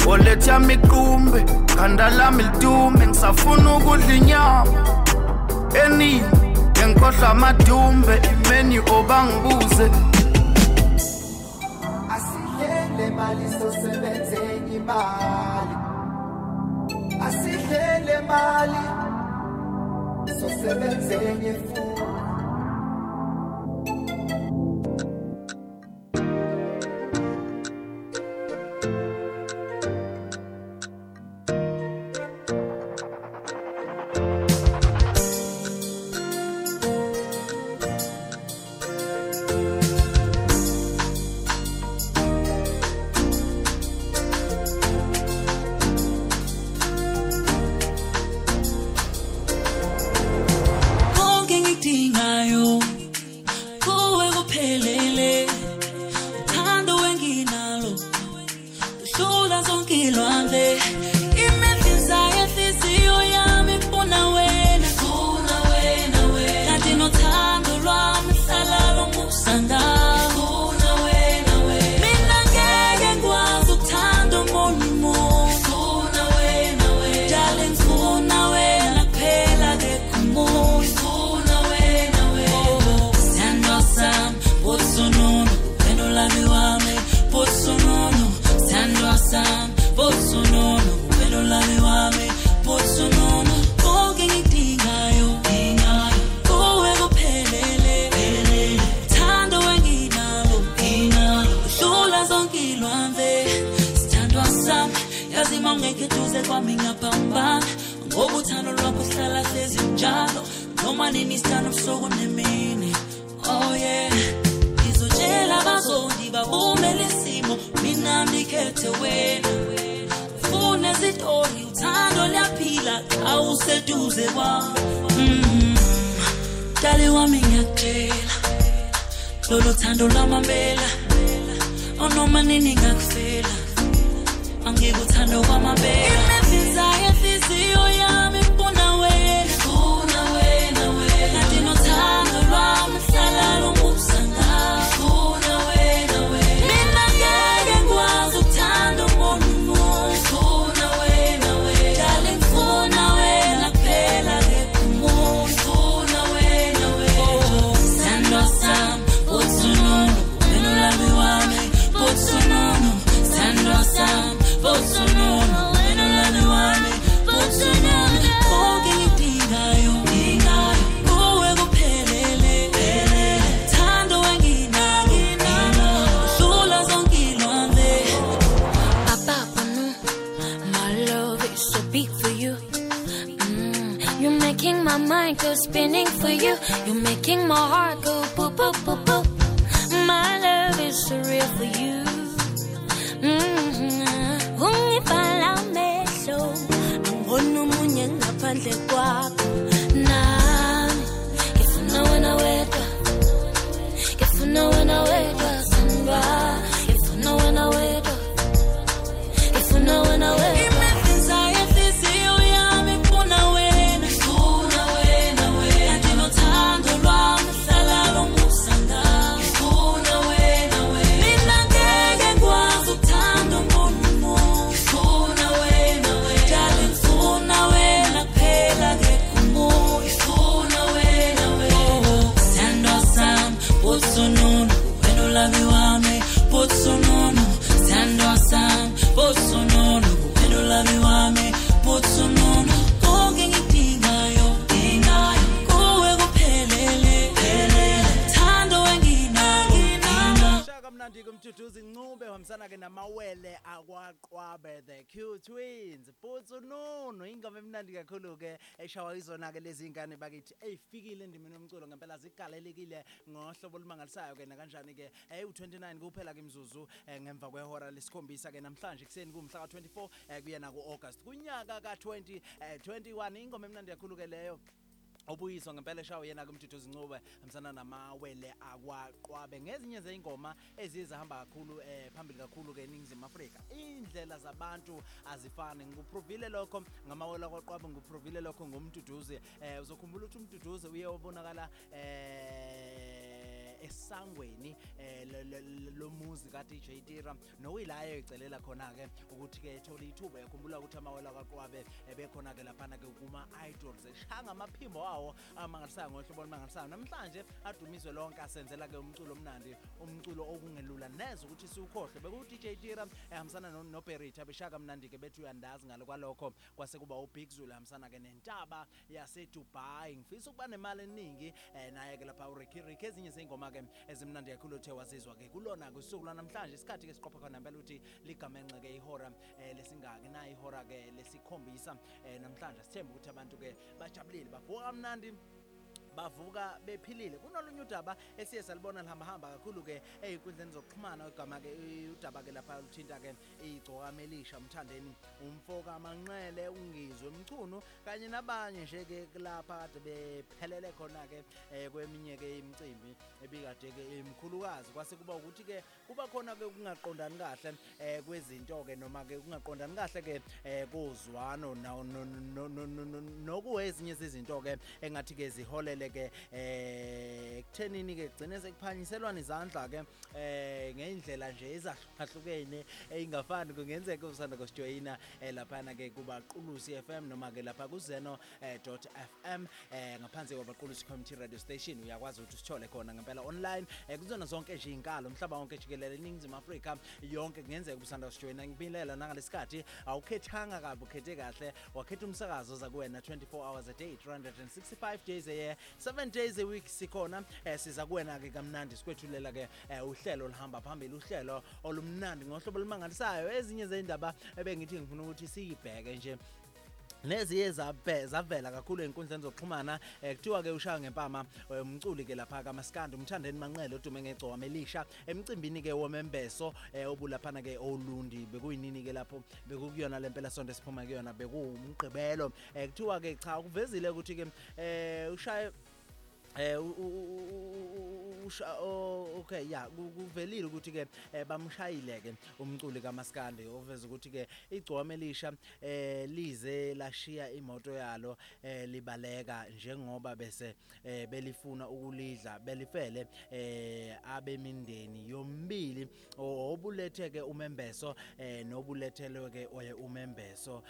oletha mikumbi khanda lami lidume ngisafuna ukudla inyama. Enini ngengikhohlwa amadumbe imeni obangibuze Asihlele mali sosebenze enye imali. Asihlele mali sosebenze enye ngohlobo olumangalisayo ke nakanjani ke? Eh u29 kuphela ke imzuzu eh, ngemva kwehora lesikhombisa ke namhlanje kuseni kumhla ka24 eh, kuya na ku-august kunyaka ka-20 eh, 21 ingoma emnandi kakhulu ke leyo. Obuyiswa ngempela eshawo yena kumduduzi ncube hamsana namawele akwaqwabe. Ngezinye zeyingoma eziye zahamba kakhulu eh phambili kakhulu ke eningizimu afrika. Indlela zabantu azifani. Ngikuprovile lokho ngamawele akwaqwabe ngikuprovile lokho ngomduduzi eh uzokhumbula ukuthi umduduzi uye wabonakala eh esangweni eh lo- lo- lo- lomuzi ka-DJ Tira nowilayo ecelela khona ke ukuthi ke ethola ithuba yakhumbula ukuthi amawela kaqwabe ebekhona ke laphana ke kuma idols eshanga amaphimbo awo amangalisayo ngohlobo olumangalisayo namhlanje adumiswe lonke asenzela ke umculo omnandi umculo okungelula. Neze ukuthi siwukhohle beku DJ Tira ehambisana no noBerita beshaka mnandi ke bethu uyandazi ngalo kwalokho. Kwase kuba uBig Zulu ehambisana ke nentaba yase Dubai ngifisa ukuba nemali eningi eh naye ke lapha uRicky Rick ezinye zeingoma ke ezimnandi kakhulu uthe wazizwa ke kulona kusuku lwanamhlanje isikhathi ke siqopha khona impela ukuthi ligamenxe ke ihora eh, lesingaki. Na ihora ke lesikhombisa eh, namhlanje sithemba ukuthi abantu ke bajabulile bavuka kamnandi. Bavuka bephilile kunolunye udaba esiye salibona lihamba hamba kakhulu ke ezinkundleni zokuxhumana igama ke udaba ke lapha luthinta ke igcoka elisha umthandeni umfoka amanqele ungizwe umchunu kanye nabanye nje ke lapha kade bephelele khona ke eh, kweminye ke imicimbi ebikade ke imkhulukazi kwase kuba ukuthi ke kuba khona ke kungaqondani kahle eh, kwezinto ke noma ke kungaqondani kahle ke eh, kozwano na- no- no- no- no- no- nokuwezinye zezinto ke engathi ke ziholele ke eh ekuthenini ke kugcine sekuphanyiselwana izandla ke eh ngeindlela nje ezahlukene engafani kungenzeka usanda kusijoyina eh, laphana ke kuba Qulusi FM noma ke lapha kuzeno eh, dot .fm eh ngaphansi kwabaqulusi community radio station uyakwazi ukuthi usithole khona ngempela online. Eh, kuzona zonke nje inkalo umhlaba wonke jikelele eningizimu Afrika yonke kungenzeka usanda kusijoyina ngibilela nangalesikhathi awukhethanga kabi ukhethe kahle wakhetha umsakazo za kuwena 24 hours a day 365 days a year. 7 days a week sikhona eh, siza kuwena ke kamnandi sikwethulela ke eh, uhlelo lihamba phambili uhlelo olumnandi ngohlobo olumangalisayo. Ezinye zeindaba ebengithi ngifuna ukuthi siyibheke nje neziye zavela kakhulu einkundleni zokuxhumana. Eh, kuthiwa ke ushaya ngempama eh, umculi ke lapha kaMaskandi umthandeni manqele odume ngegcowa melisha. Emcimbini ke womembeso eh, obulaphana ke olundi bekuyinini ke lapho bekukuyona lempela sonto siphuma kuyona bekuwumgqibelo kuthiwa ke cha kuvezile ukuthi ke ushaye eh u- u- u- u- usha o- okay ya ku- kuvelile ukuthi ke eh, bamshayile ke umculi kaMaskandi oveza ukuthi ke igcwame elisha eh lize lashiya imoto yalo eh libaleka njengoba bese belifuna ukulidla belifele abemindeni yombili o- obuletheke umembeso nobulethelwe ke umembeso.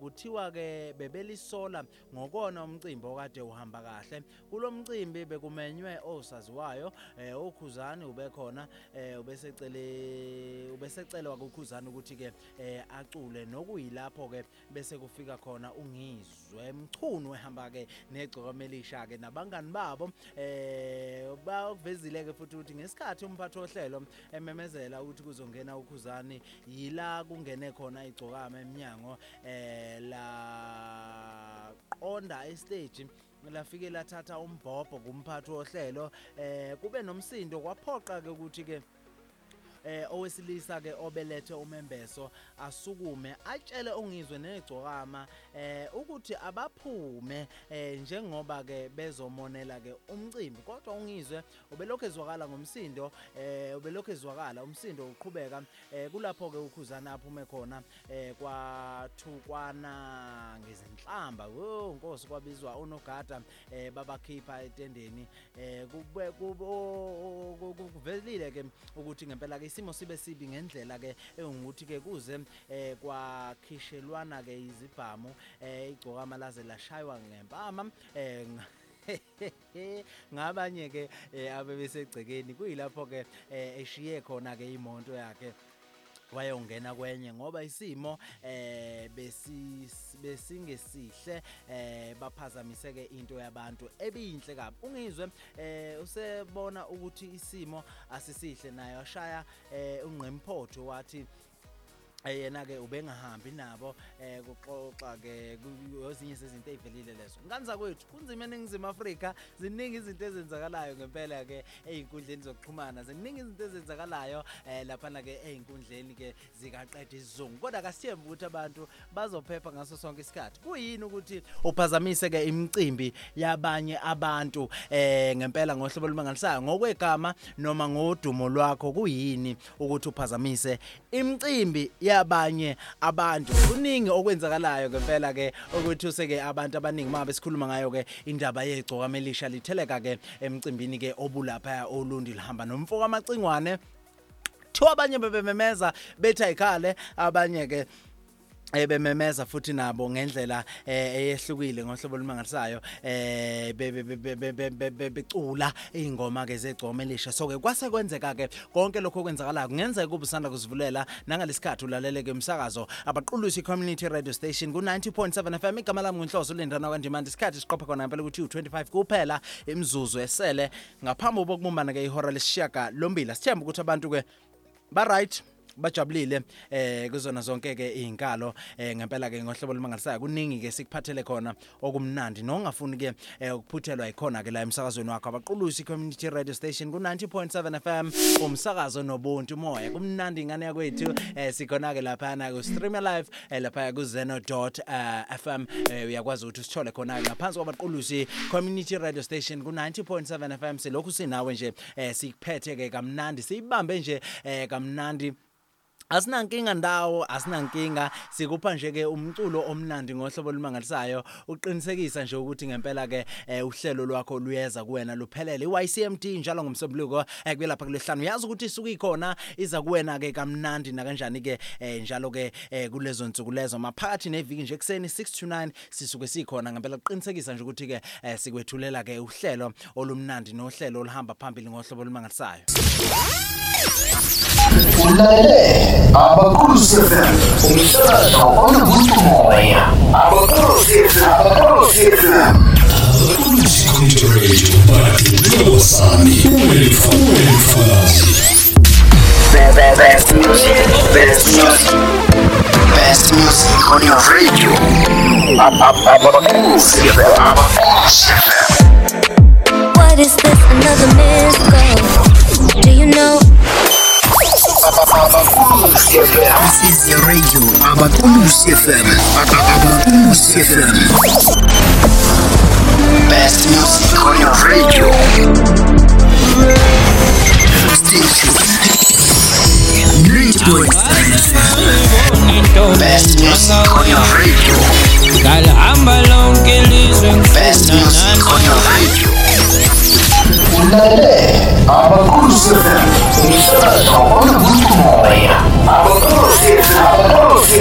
Kuthiwa ke bebelisola ngokona umcimbi okade uhamba kahle kulo mcimbi bekumenywe osaziwayo eh ukhuzani ubekhona eh ubesecele ubesecelwa kukhuzani ukuthi ke eh acule. Nokuyilapho ke bese kufika khona ungizwe mchunu ehamba ke negcokomelisha ke nabangani babo eh bakuvezile ke futhi ukuthi ngesikhathi umphathi ohlelo ememezela ukuthi kuzongena ukhuzani yila kungene khona igcokama eminyango eh la qonda estage lafike lathatha umbhobho kumphathi ohlelo eh kube nomsindo. Kwaphoqa ke ukuthi ke eh owesilisa ke obelethe umembeso asukume atshele ongizwe negcokama eh ukuthi abaphume eh njengoba ke bezomonela ke umcimbi kodwa ungizwe ubelokhu ezwakala ngomsindo eh ubelokhu ezwakala umsindo uqhubeka eh kulapho ke ukhuzana aphume khona eh kwathukwana ngezinhlamba. Wo nkosi kwabizwa unogada eh babakhipha etendeni. Eh kube kuvelile ke ukuthi ngempela ke isimo sibe sibi ngendlela ke engukuthi ke kuze eh kwakhishelwana ke izibhamu eh igcokama laze lashaywa ngempama. Eh nga- *laughs* ngabanye ke eh, abebesegcekeni. Kuyilapho ke eh, eshiye khona ke imoto yakhe wayongena kwenye ngoba isimo eh besi besingesihle eh baphazamise ke into yabantu ebiyinhle kabi. Ungizwe eh usebona ukuthi isimo asisihle naye washaya eh ungqemphotho wathi yena ke ubengahambi nabo eh kuxoxa ke ezinye sezinto ezivelile lezo. Nganza kwethu kunzima eningizimu Afrika ziningi izinto ezenzakalayo ngempela ke einkundleni zokuxhumana ziningi izinto ezenzakalayo eh lapha ke einkundleni ke zikaqeda isizungu kodwa kasithemba ukuthi abantu bazophepha ngaso sonke isikhathi. Kuyini ukuthi uphazamise ke imicimbi yabanye abantu eh ngempela ngohlobo olumangalisayo? Ngokwegama noma ngodumo lwakho kuyini ukuthi uphazamise imicimbi yabanye abantu. Kuningi okwenzakalayo ngempela ke ukuthi useke abantu abaningi mabe sikhuluma ngayo ke indaba yegcoka melisha litheleka ke emcimbini ke obulapha olundi lihamba nomfoko amacingwane thiwa abanye bebememeza bethi ayikhale abanye ke ebememeza futhi nabo ngendlela eh, eyehlukile ngohlobo olumangalisayo eh, becula izingoma ke zegcoma elisha. So ke kwase kwenzeka ke konke lokho okwenzakalayo kungenzeka kube usanda kuzivulela nangalesikhathi ulalele ke umsakazo. Abaqulusi community radio station ku 90.7 FM igama lami nginhloso ulindana kwandimandi. Isikhathi siqopha khona ngempela ukuthi u25 kuphela imizuzu esele. Ngaphambi kokubumbana ke ihora lesishaga lombila sithemba ukuthi abantu ke ba right bajabulile eh kuzona zonke ke izinkalo eh ngempela ke ngohlobo lumangalisayo kuningi ke sikuphathele khona okumnandi nongafuni ke eh, ukuphuthelwa ikhona ke la emsakazweni wakho. Abaqulusi community radio station ku 90.7 FM umsakazo nobuntu moya kumnandi ingane yakwethu eh sikhona ke lapha na ku stream live eh, lapha ku zeno.fm eh, uyakwazi ukuthi usithole khona ngaphansi kwabaqulusi community radio station ku 90.7 FM silokhu sinawe nje eh sikuphethe ke kamnandi siyibambe nje eh kamnandi Asinankinga ndawo asinankinga. Sikupha nje ke umculo omnandi ngohlobo olumangalisayo. Uqinisekisa nje ukuthi ngempela ke eh, uhlelo lwakho luyeza kuwena luphelele. iYCMD njalo ngomsombuluko eh, kuyelapha kulehlanu. Yazi ukuthi isuku ikhona iza kuwena ke kamnandi na kanjani ke eh, njalo ke kulezo nsuku lezo. Maphakathi neviki nje ekseni 6 to 9 sisuke sikhona ngempela. Uqinisekisa nje ukuthi ke sikwethulela ke uhlelo olumnandi nohlelo olihamba phambili ngohlobo olumangalisayo. ulalele abakhosi fm umsakazo onomuntu moya abakhosi abakhosi fm Kulisi Community Radio, but njengoba sami, uwelifakazi. Best music, best music, best music on your radio. What is this? Another miracle. Do you know? Abaqulusi FM Asize Radio Abaqulusi FM Abaqulusi FM Best music on your radio. Best music on your radio. Kalahamba lonke ilizwe Best music on your radio. இல்லையே அபக்கூஸ் அவனு குருக்கு மாவையா அபக்கூஸ் அபக்கூஸ்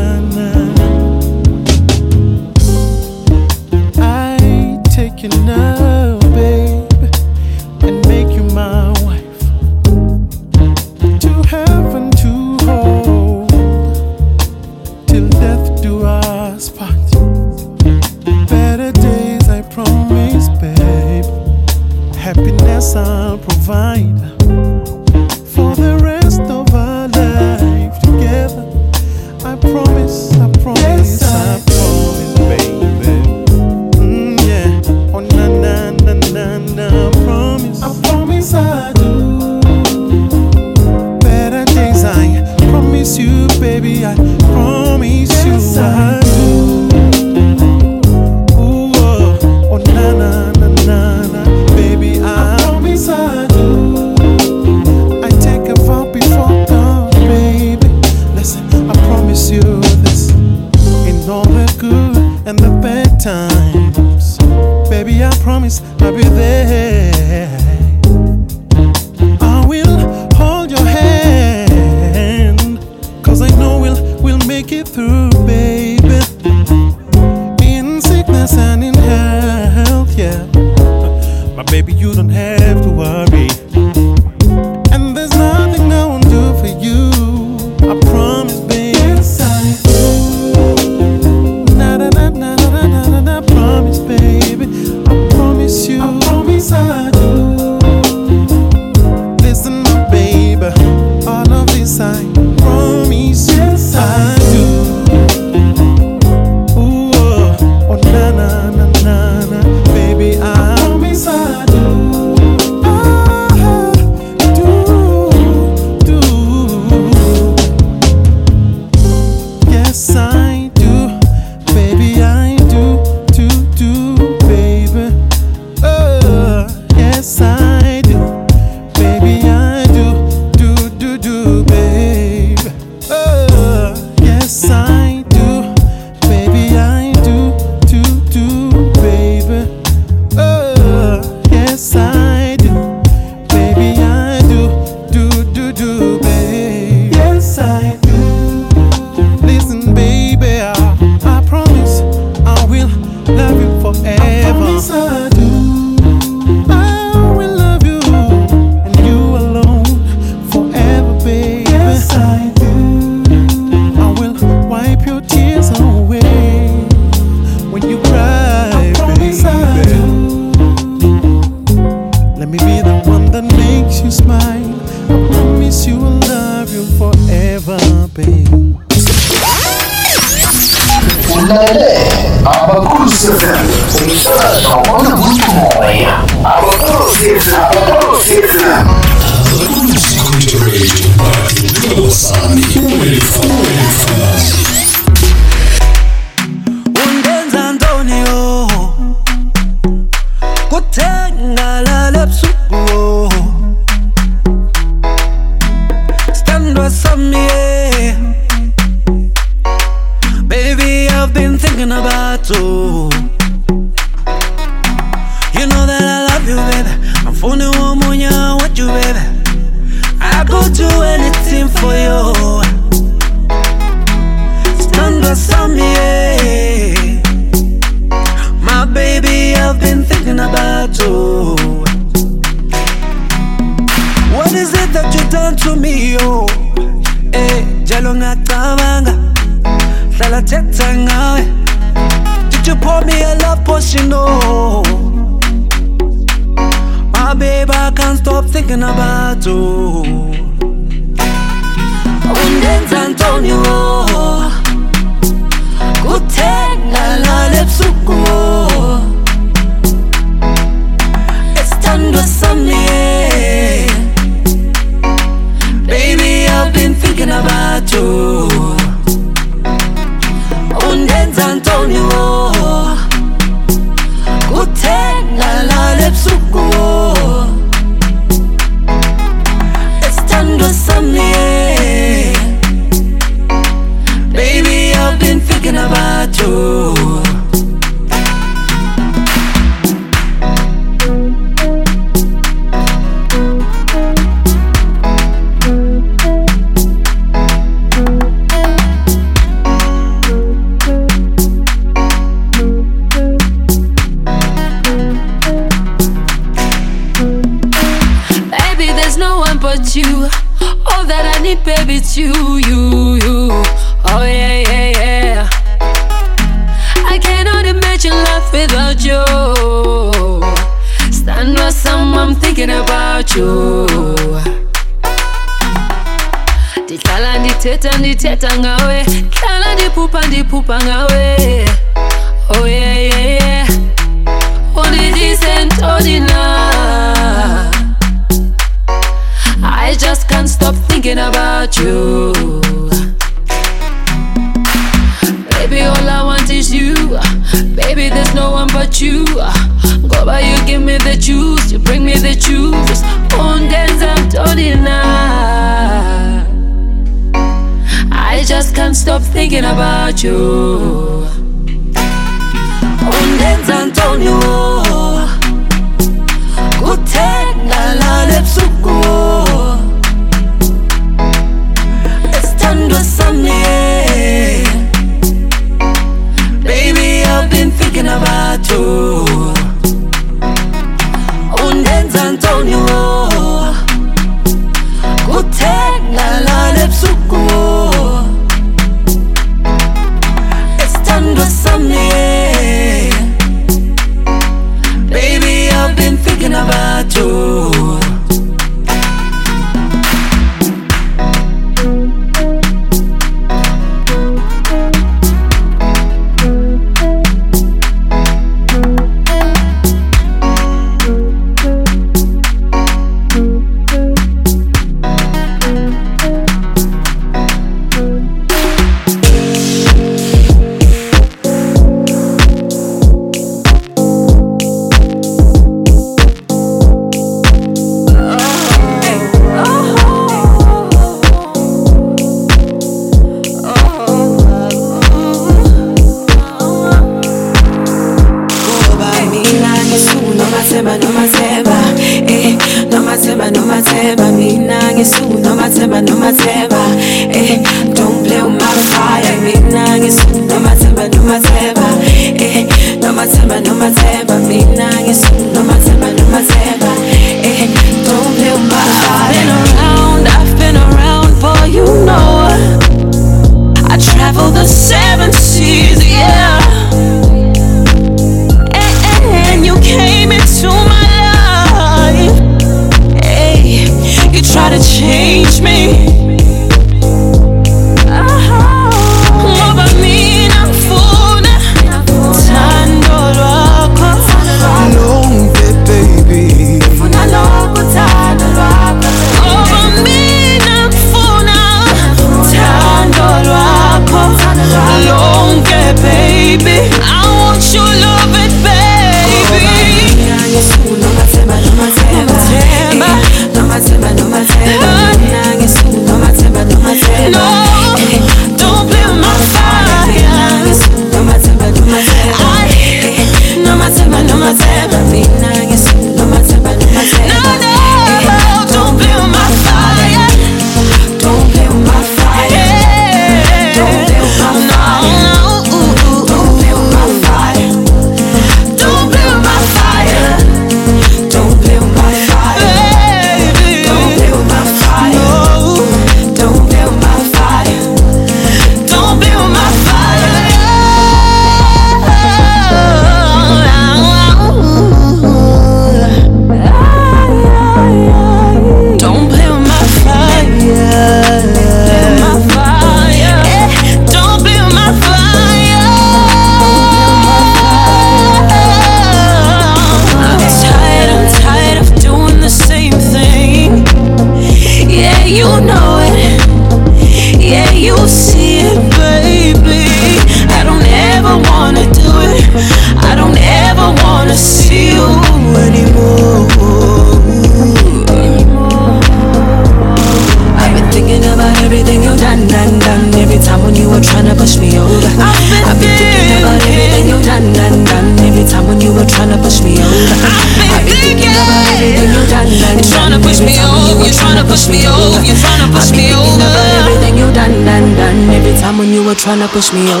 Push me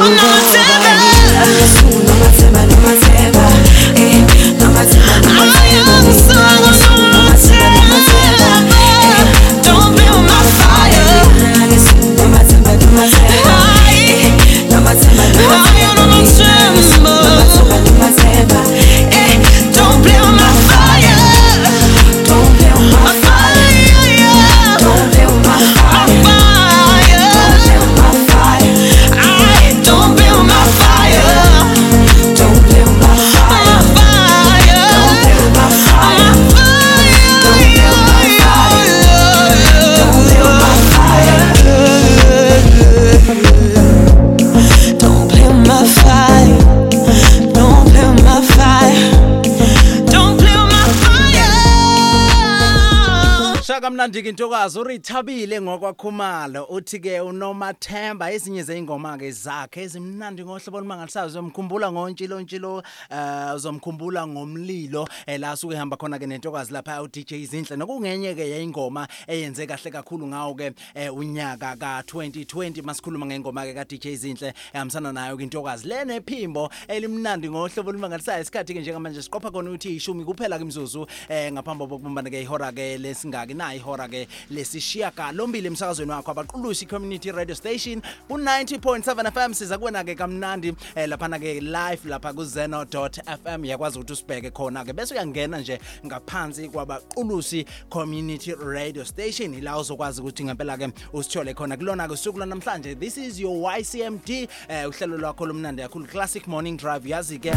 ke intokazi urithabile ngokwakhumalo uthi ke unomathemba ezinye zeingoma ke zakhe ezimnandi ngohlobo olumangalisayo uzomkhumbula ngontshilo eh uzomkhumbula ngomlilo. La suke ehamba khona ke nentokazi lapha u DJ Izinhle nokungenye ke yayingoma eyenze kahle kakhulu ngawo ke eh, unyaka ka 2020 masikhuluma ngengoma ke ka DJ Izinhle ehambisana nayo ke intokazi. Le nephimbo elimnandi ngohlobo olumangalisayo isikhathi ke njengamanje siqopha khona ukuthi ishumi kuphela ke imzuzu eh ngaphambi kokubumbana ke ihora ke lesingaki na ihora ke lesishiyaka lombili emsakazweni wakho abaqulusi community radio station ku 90.7 FM siza kuwena ke kamnandi eh, lapha ke live lapha ku zeno.fm yakwazi ukuthi usibheke khona ke bese uyangena nje ngaphansi kwabaqulusi community radio station. Ila uzokwazi ukuthi ngempela ke usithole khona. Kulona ke usuku namhlanje this is your YCMD eh, uhlelo lwakho lomnandi kakhulu classic morning drive. Yazi ke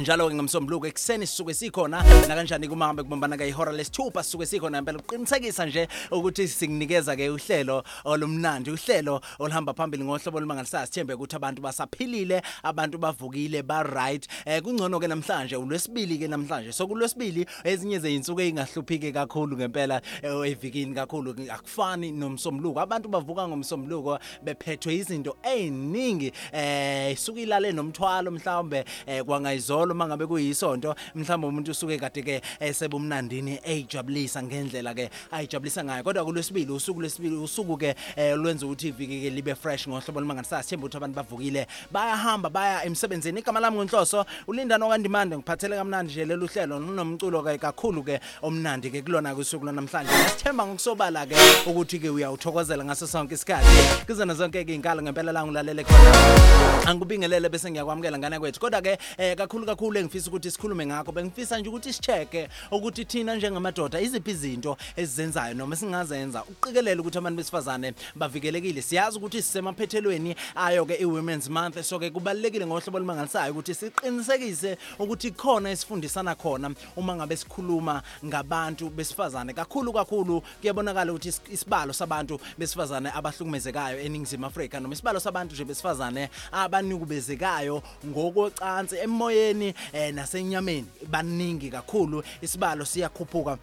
njalo ke ngomsombuluko ekseni sisuke sikhona na kanjani kuma hambe kubombana ke ihora lesithupha sisuke sikhona impela uqinisekisa nje ukuthi sikunikeza ke uhlelo olumnandi uhlelo olihamba phambili ngohlobo olumangalisayo sithembe ukuthi abantu basaphilile abantu bavukile ba right eh kungcono ke namhlanje ulwesibili ke namhlanje so kulwesibili ezinye zeinsuku ezingahluphiki kakhulu ngempela eh, evikini kakhulu akufani nomsombuluko abantu bavuka ngomsombuluko bephethwe izinto eziningi eh isuke ilale nomthwalo mhlawumbe eh, kwangayizolo mangabe kuyisonto. Mhlawumbe umuntu usuke kade ke esebumnandini ejabulisa ngendlela ke ayijabulisa ngayo. Kodwa kulwesibili usuku lwesibili usuku ke eh, lwenza ukuthi iviki ke libe fresh ngohlobo olumangalisayo sithemba ukuthi abantu bavukile bayahamba baya emsebenzini. Igama lami ngenhloso ulinda nokandimande ngiphathele kamnandi nje lelu hlelo. Nonomculo ke kakhulu ke omnandi ke kulona kusuku lwanamhlanje sithemba ngokusobala ke ukuthi ke uyawuthokozela ngaso sonke isikhathi. Kuzona zonke ke inkalo ngempela la ngilalele khona. Angikubingelele bese ngiyakwamukela ngane kwethu. Kodwa ke eh, kakhulu kakhulu engifisa ukuthi sikhulume ngakho bengifisa nje ukuthi sicheke ukuthi thina njengamadoda iziphi izinto ezizenzayo noma singazenza uqikelele ukuthi abantu besifazane bavikelekile. Siyazi ukuthi sisemaphethelweni ayo ke i-women's month so ke kubalekile ngohlobo olumangalisayo ukuthi siqinisekise ukuthi khona esifundisana khona. Uma ngabe sikhuluma ngabantu besifazane kakhulu kakhulu kuyabonakala ukuthi is- isibalo sabantu besifazane abahlukumezekayo eningizimu Afrika noma isibalo sabantu nje besifazane abanukubezekayo ngokocansi emoyeni eh, nasenyameni. Baningi kakhulu isibalo siyakhuphuka.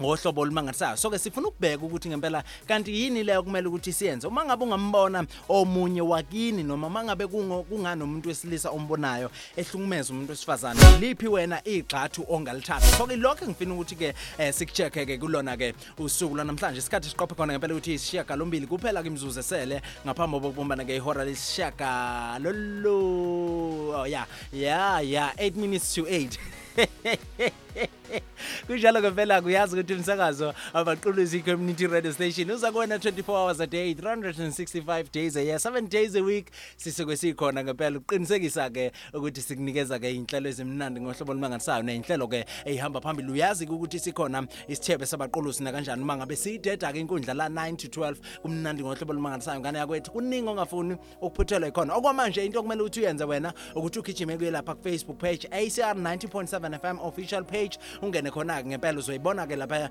Ngohlobo olumangalisayo so ke sifuna ukubheka ukuthi ngempela kanti yini leyo kumele ukuthi siyenze? Uma ngabe ungambona omunye wakini noma mangabe kunganomuntu wesilisa ombonayo ehlukumeza umuntu wesifazane liphi wena igxathu ongalithatha so ke lokho ngifina ukuthi ke eh, sikucheck ke kulona ke usuku lwanamhlanje isikhathi siqophe khona ngempela ukuthi isishiyaka lombili kuphela ke imzuzu esele ngaphambi kokubumbana ke ihora lesishiyaka lolo oh yeah. Yeah yeah. 8 minutes to 8 *laughs* kunjalo ngempela kuyazi ukuthi umsakazo abaqulusi community radio station uza kuwena 24 hours a day 365 days a year 7 days a week sisuke sikhona ngempela uqinisekisa ke ukuthi sikunikeza ke inhlelo ezimnandi ngohlobo olumangalisayo nezinhlelo ke ehamba phambili. Uyazi ukuthi sikhona isithebe sabaqulusi na kanjani uma ngabe siyideda ke inkundla la 9 to 12 kumnandi ngohlobo olumangalisayo. Ngane yakwethu kuningi ongafuni ukuphuthelwa ikhona okwamanje into okumele ukuthi uyenze wena ukuthi ugijime kuye lapha ku Facebook page ACR 90.7 FM official page. Ungene khona ke ngempela uzoyibona ke lapha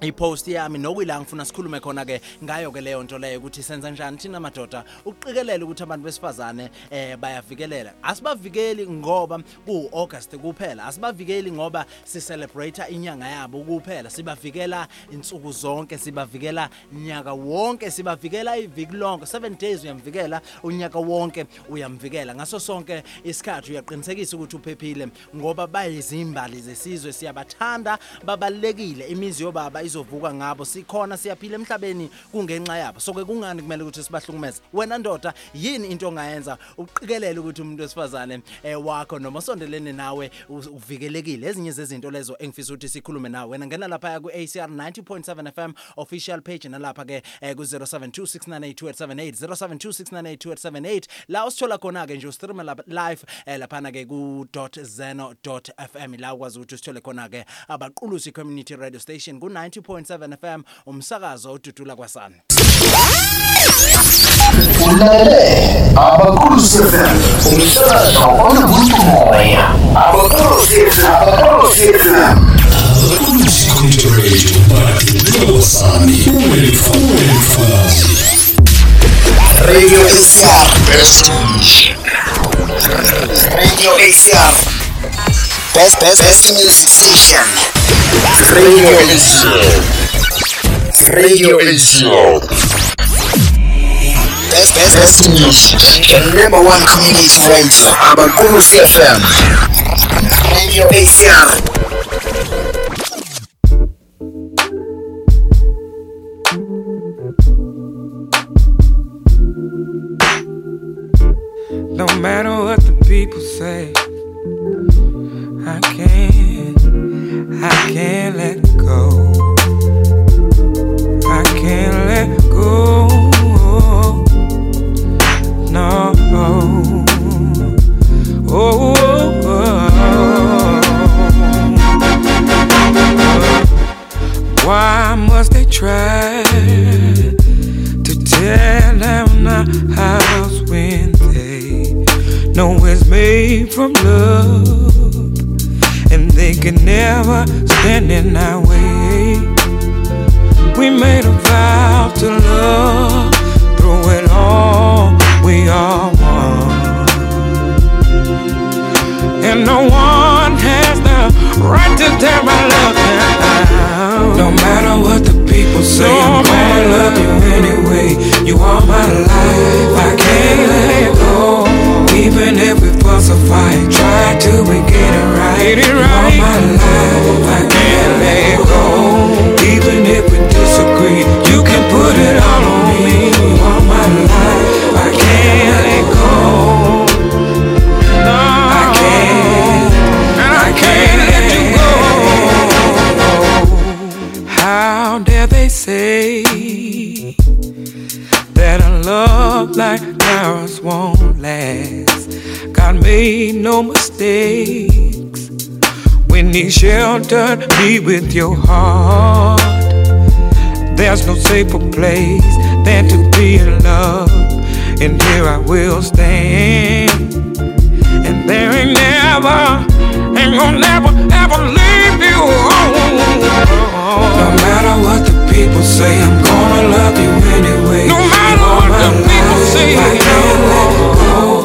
ipost yami nokuyila ngifuna sikhulume khona ke ngayo ke leyo nto leyo ukuthi senza njani thina madoda uqikelele ukuthi abantu besifazane eh bayavikelela asibavikeli ngoba ku August kuphela asibavikeli ngoba si celebrate inyanga yabo kuphela sibavikela insuku zonke sibavikela nyaka wonke sibavikela iviki lonke 7 days uyamvikela unyaka wonke uyamvikela. Ngaso sonke isikhathi uyaqinisekisa ukuthi uphephile ngoba bayizimbali zesizwe siyabathanda babalekile imizi yobaba izovuka ngabo. Sikhona siyaphila emhlabeni kungenxa yabo. So ke kungani kumele ukuthi sibahlukumeze? Wena ndoda yini into ongayenza uqikelele ukuthi umuntu wesifazane eh, wakho noma sondelene nawe u- uvikelekile? Ezinye zezinto lezo engifisa ukuthi sikhulume nawe. Wena ngena lapha ku ACR 90.7 FM official page nalapha ke eh, ku 0726982878 0726982878 la usithola khona ke nje ustream live eh, laphana ke ku .zeno.fm la ukwazi ukuthi usithole khona ke abaqulusi community radio station ku 90.7 FM umsakazo odudula kwasana ulalele abakulusi fm umsakazo abakulusi fm abakulusi fm abakulusi community radio badudula kwasani uwelifazi radio acr best radio acr best best best music station. Radio acr radio acr Best, best, best music. The number one community radio. Abakulusi FM. Radio ACR. No matter what the people say, I can't, I can't let go. I can't let go. No. Oh, oh, oh. Why must they try to tear down our house when they know it's made from love and they can never stand in our way? We made a vow to love through it all. We are one. And no one has the right to tear my love down. No matter what people say, I'm gonna love you anyway. You are my life, I can't let go. Even if we fuss or fight, try till we get it right. You are my life, Sheltered me with your heart. There's no safer place than to be in love, and here I will stand. And there ain't never, ain't gonna never, ever leave you. No matter what the people say, I'm gonna love you anyway. No matter what the people say, I can't let go.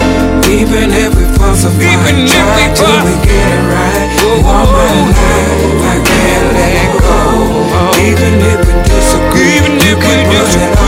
Even if we fuss or fight, even if we till we get it right. Life, I can't let go. Even if we disagree, even if we disagree,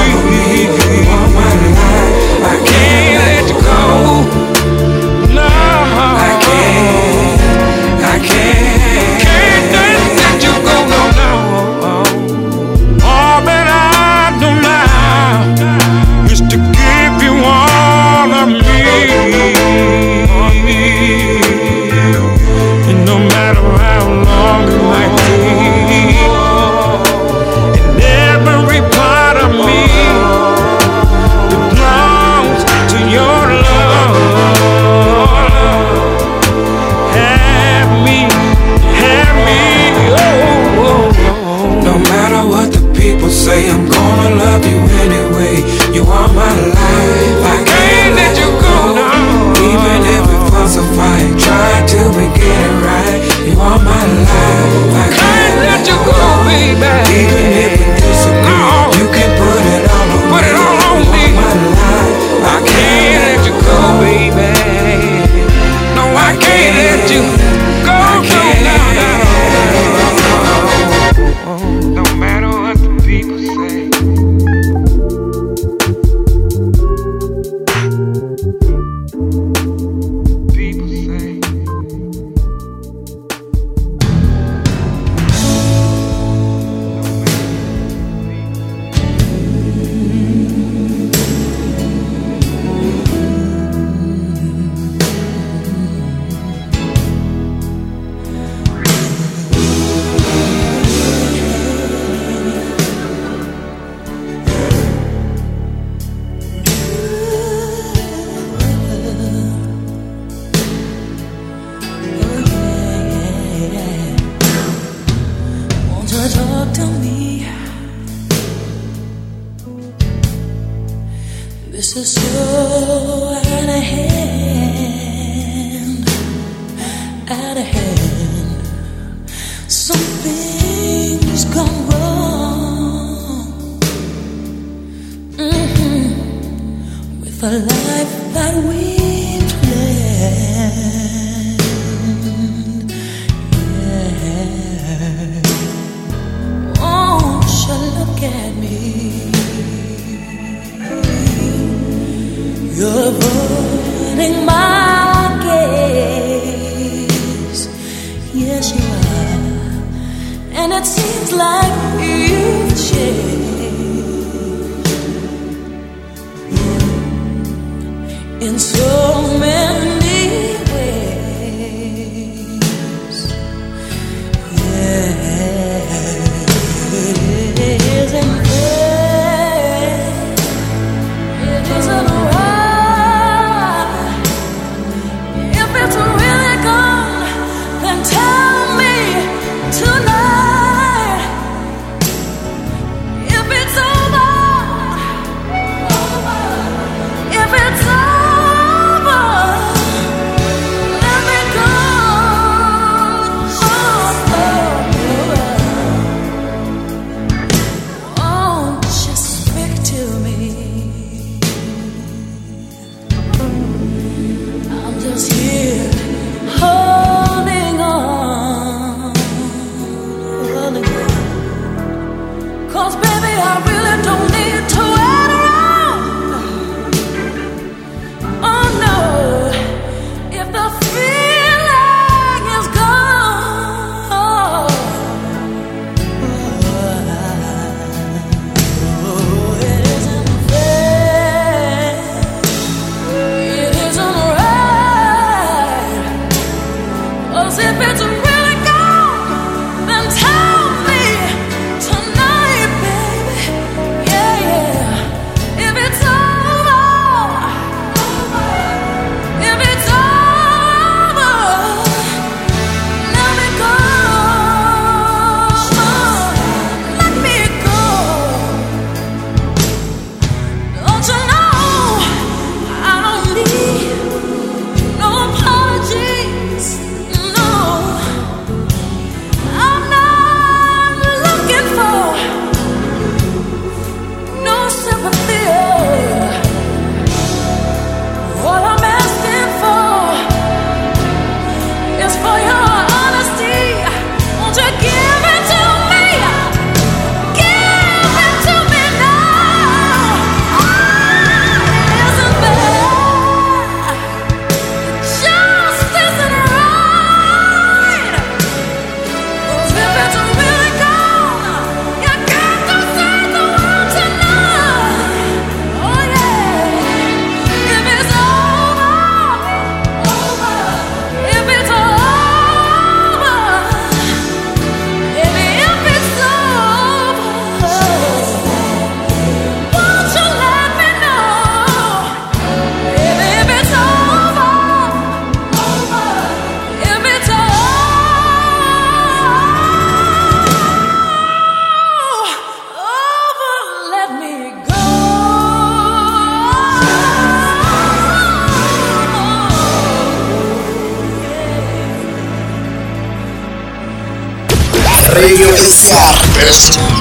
ACR.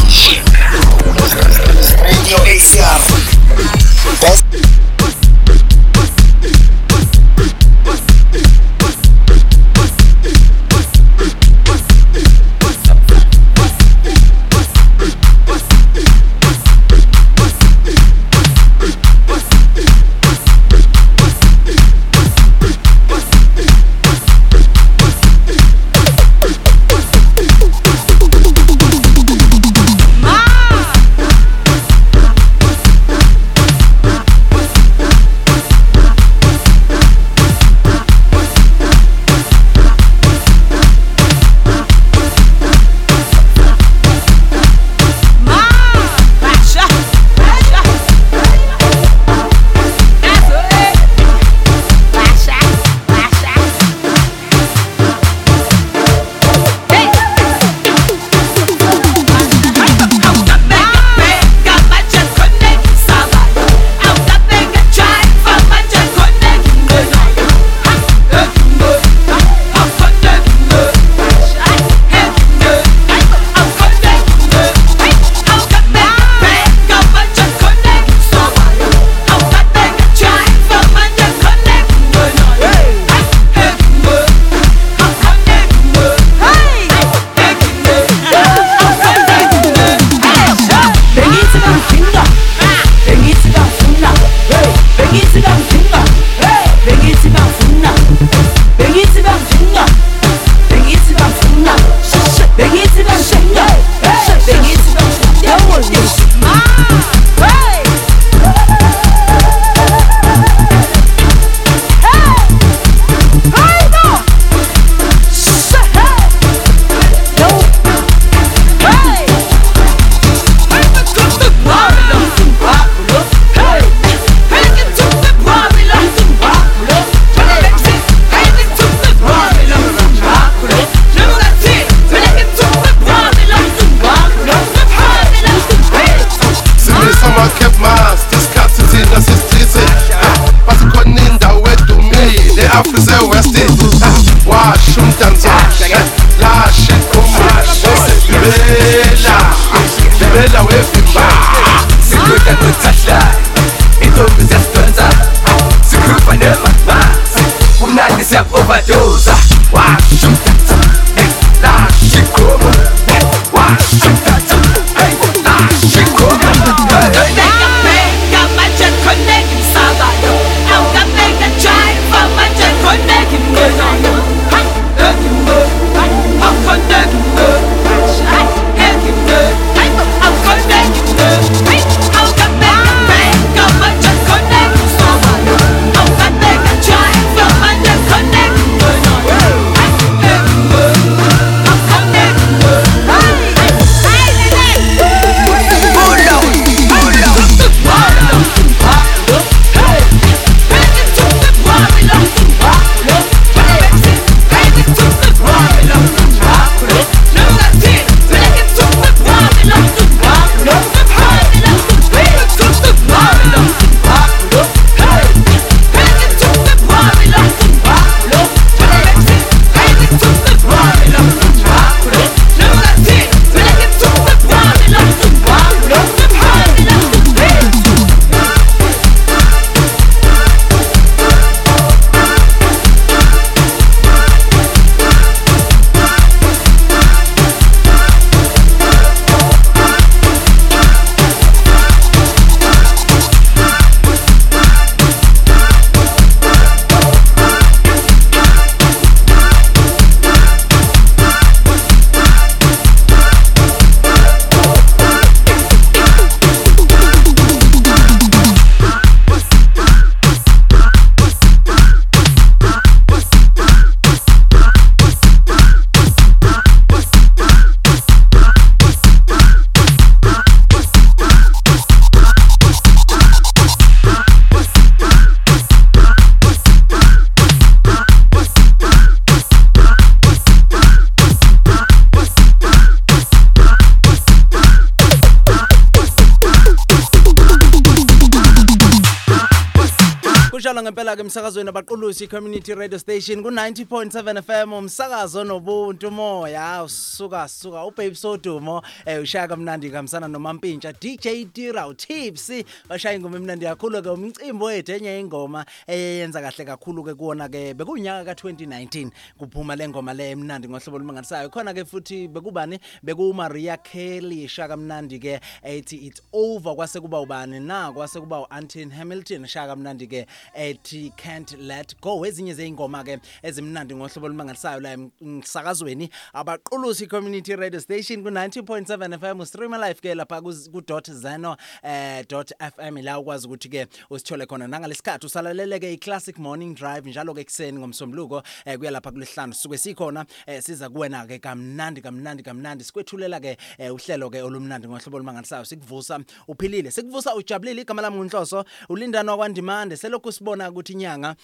Ke emsakazweni abaqulusi community radio station ku-90.7 fm umsakazo nobuntu moya. Usuka suka. Ubabe sodumo eh ushaya kamnandi kamsana nomampintsha dj tira utips bashaya ingoma emnandi kakhulu ke umcimbi wethu enye ingoma eyenza kahle kakhulu ke kuona ke bekunyaka ka2019 kuphuma le ngoma le emnandi ngohlobo olumangalisayo. Khona ke futhi bekubani? Bekumaria kelly shaka kamnandi ke ethi it's over. Kwase kuba ubani? Na kwase kuba uantin hamilton shaka kamnandi ke ethi can't let go. Ezinye zeingoma ke ezimnandi ngohlobo olumangalisayo la emsakazweni abaqulusi community radio station ku90.7 FM stream live ke lapha ku.zeno eh .fm la ukwazi ukuthi ke usithole khona. Nangalesikhathi usalalele ke i-classic morning drive njalo ke ekseni ngomsombuluko eh kuya lapha kulihlanu suke sikhona eh siza kuwena ke kamnandi kamnandi kamnandi. Sikwethulela ke eh, uhlelo ke olumnandi ngohlobo olumangalisayo sikuvusa uphilile. Sikuvusa ujabulile. Igama lami ngunhloso ulindana wakwandimande selokhu sibona ukuthi inyanga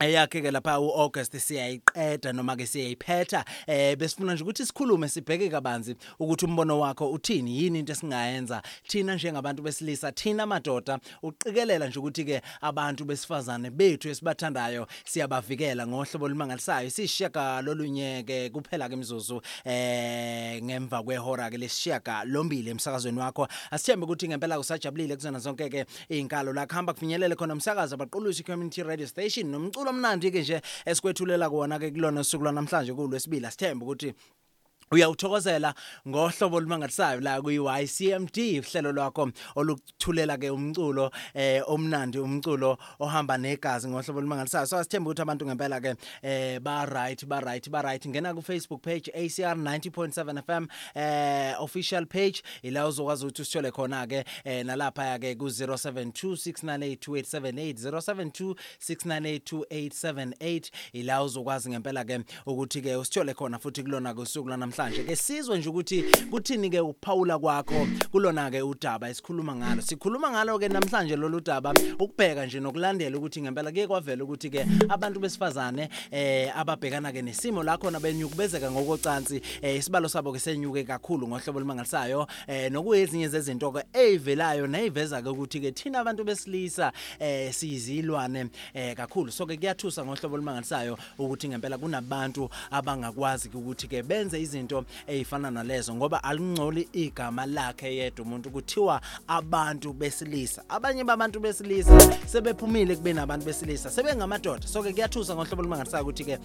eyakhe ke lapha uAugust siyayiqeda noma ke siyayiphetha eh besifuna nje ukuthi sikhulume sibheke kabanzi ukuthi umbono wakho uthini yini into esingayenza. Thina njengabantu besilisa thina madoda uqikelela nje ukuthi ke abantu besifazane bethu esibathandayo siyabavikela ngohlobo olumangalisayo. Sishiyaka lolunyeke kuphela ke imizuzu eh ngemva kwehora ke lesishiyaka lombili emsakazweni wakho. Asithembe ukuthi ngempela kusajabulile kuzona zonke ke izinkalo la kuhamba kufinyelele khona umsakazo abaqulusi community radio station nomculo omnandi ke nje esikwethulela kuona ke kulona usuku lwanamhlanje kulwesibili asithembe ukuthi uyawuthokozela ngohlobo olumangalisayo la kuyi-YCMD uhlelo lwakho olukuthulela ke umculo eh omnandi umculo ohamba negazi ngohlobo olumangalisayo. So asithembe ukuthi abantu ngempela ke eh ba right ba right ba right ngena ku Facebook page ACR 90.7 FM eh official page. Ila uzokwazi ukuthi usithole khona ke eh nalapha ke ku 0726982878 0726982878 ila uzokwazi ngempela ke ukuthi ke usithole khona futhi kulona kusuku lanamhlanje namhlanje ke sizwe nje ukuthi kuthini ke ukuphawula kwakho kulona ke udaba esikhuluma ngalo. Sikhuluma ngalo ke namhlanje lolu daba ukubheka nje nokulandela ukuthi ngempela ke kwavela ukuthi ke abantu besifazane eh ababhekana ke nesimo la khona benyukubezeka ngokocansi eh isibalo sabo ke senyuke kakhulu ngohlobo olumangalisayo eh nokuyezinye zezinto ke eyivelayo nayiveza ke ukuthi ke thina abantu besilisa eh sizilwane eh kakhulu. So ke kuyathusa ngohlobo olumangalisayo ukuthi ngempela kunabantu abangakwazi ukuthi ke benze izinto ezifana nalezo ngoba alingcoli igama lakhe yedwa umuntu. Kuthiwa abantu besilisa abanye babantu besilisa sebephumile kube nabantu besilisa sebengamadoda so ke kuyathusa ngohlobo olumangalisayo ukuthi ke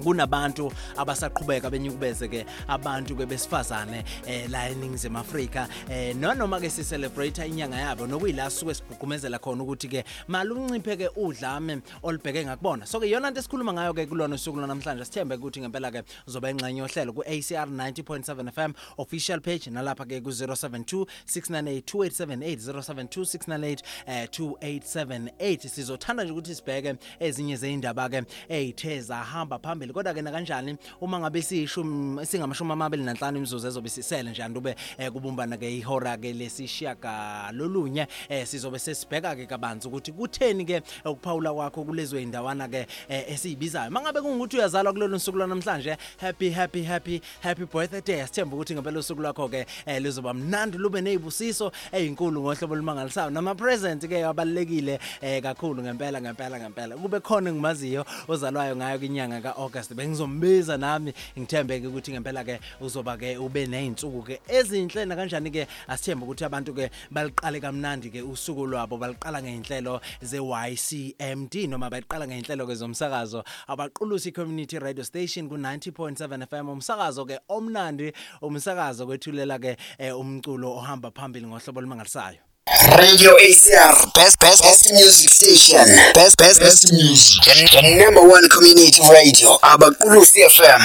kunabantu abasaqhubeka benyukubeze ke abantu ke besifazane eh la eningizimu Afrika eh noma ke si celebrate inyanga yabo nokuyila suke sigugumezela khona ukuthi ke malunciphe ke udlame olibheke ngakubona. So ke yona into esikhuluma ngayo ke kulona usuku namhlanje sithembe ukuthi ngempela ke uzoba ingxenye yohlelo ku ACR 90.7 FM official page nalapha ke ku 072 698 2878 072 698 eh, 2878 sizothanda nje ukuthi sibheke ezinye zeindaba ke ezithe zahamba phambili kodwa ke na kanjani uma ngabe siyishumi singamashumi amabili nanhlanu imizuzu ezobe sisele nje andube eh, kubumbana ke ihora ke lesishiyaka lolunye eh, sizobe sesibheka ke kabanzi ukuthi kutheni ke ukuphawula kwakho kulezwe indawana ke eh, esiyibizayo. Mangabe kungukuthi uyazalwa kulolu suku namhlanje happy happy happy happy birthday. Sithemba ukuthi ngempela usuku lwakho ke eh, lizoba mnandi lube nezibusiso ezinkulu ngohlobo olumangalisayo. Nama present ke abalekile eh, kakhulu ngempela ngempela ngempela. Kube khona engimaziyo ozalwayo ngayo kwinyanga kaAugust bengizombiza nami ngithembe ke ukuthi ngempela ke uzoba ke ube nezinsuku ke ezinhle na kanjani ke asithemba ukuthi abantu ke baliqale kamnandi ke usuku lwabo baliqala ngeinhlelo ze YCMD noma baliqala ngeinhlelo ke zomsakazo. Abaqulusi community radio station ku 90.7 FM umsakazo ke omnandi umsakazo kwethulela ke eh, umculo ohamba phambili ngohlobo olumangalisayo. Radio ACR, best, best, best music station. Best, best, best music. The, the number one community radio. Abakulusi FM.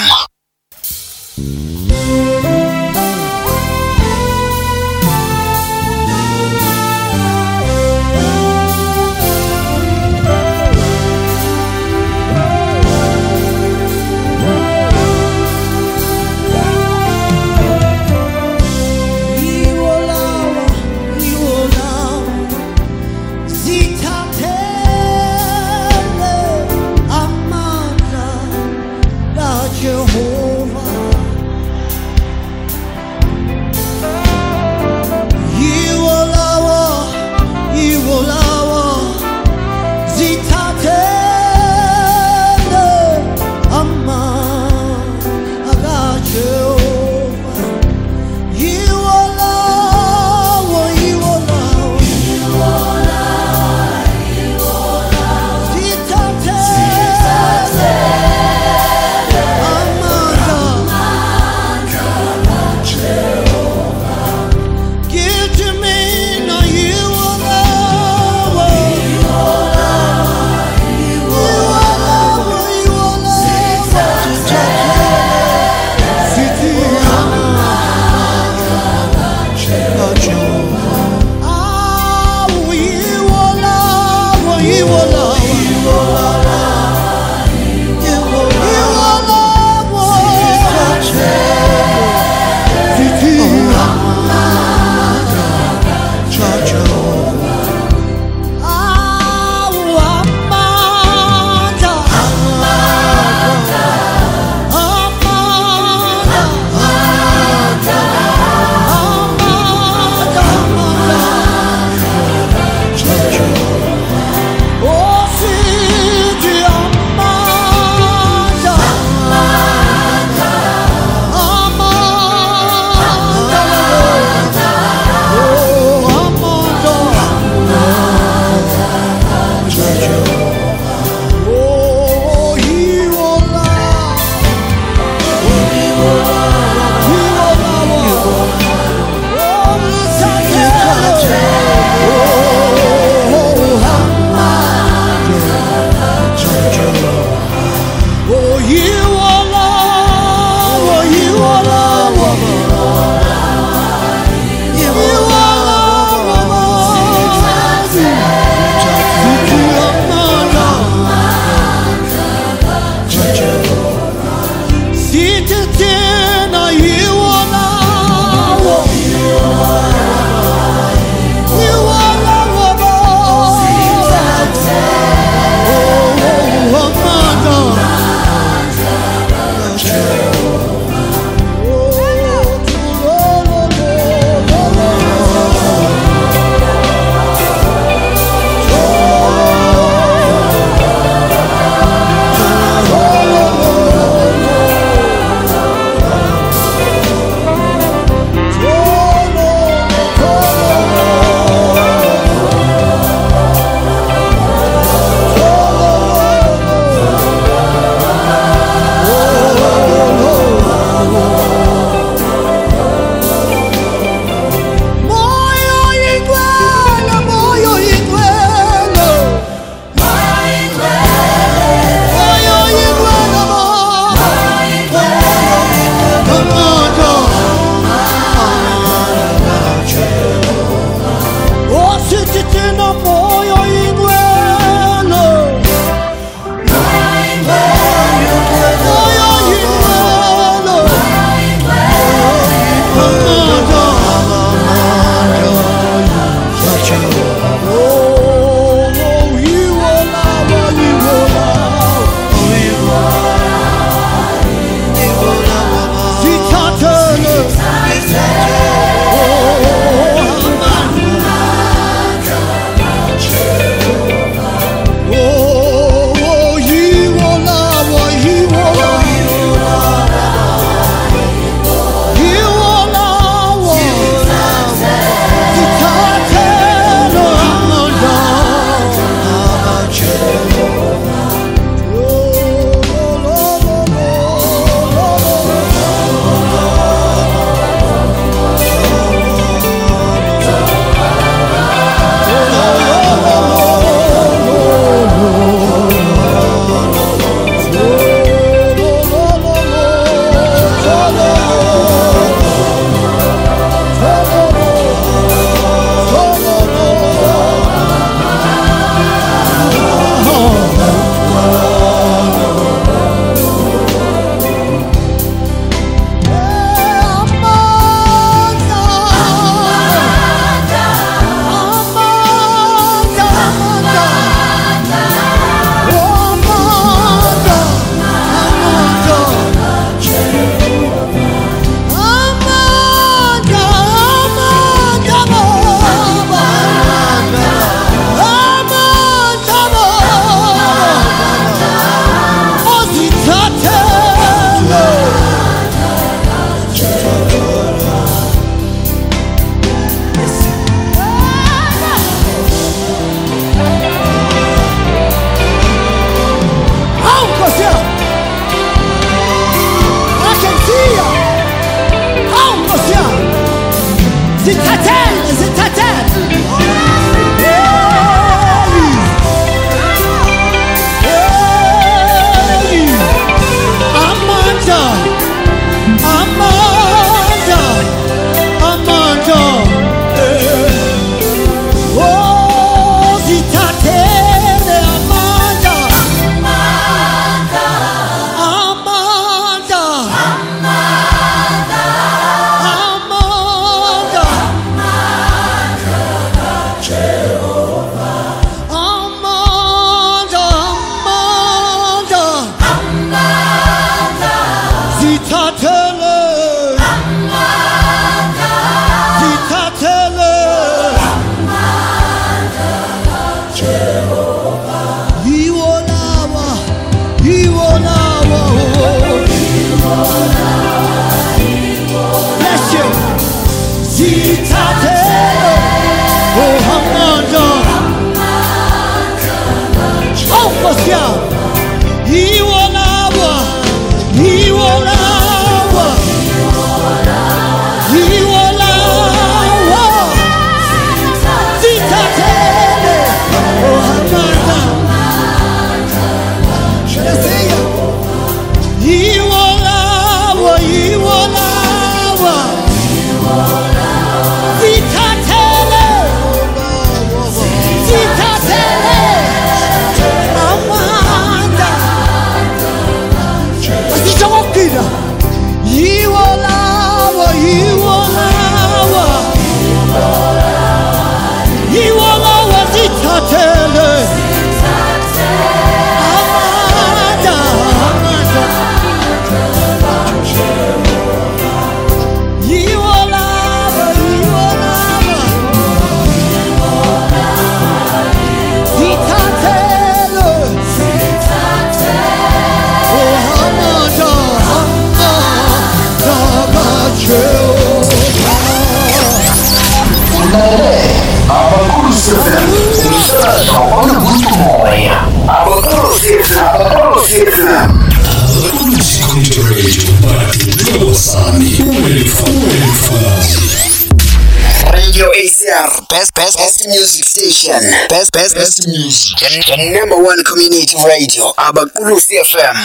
Music. The, number one community radio. Abakulusi FM.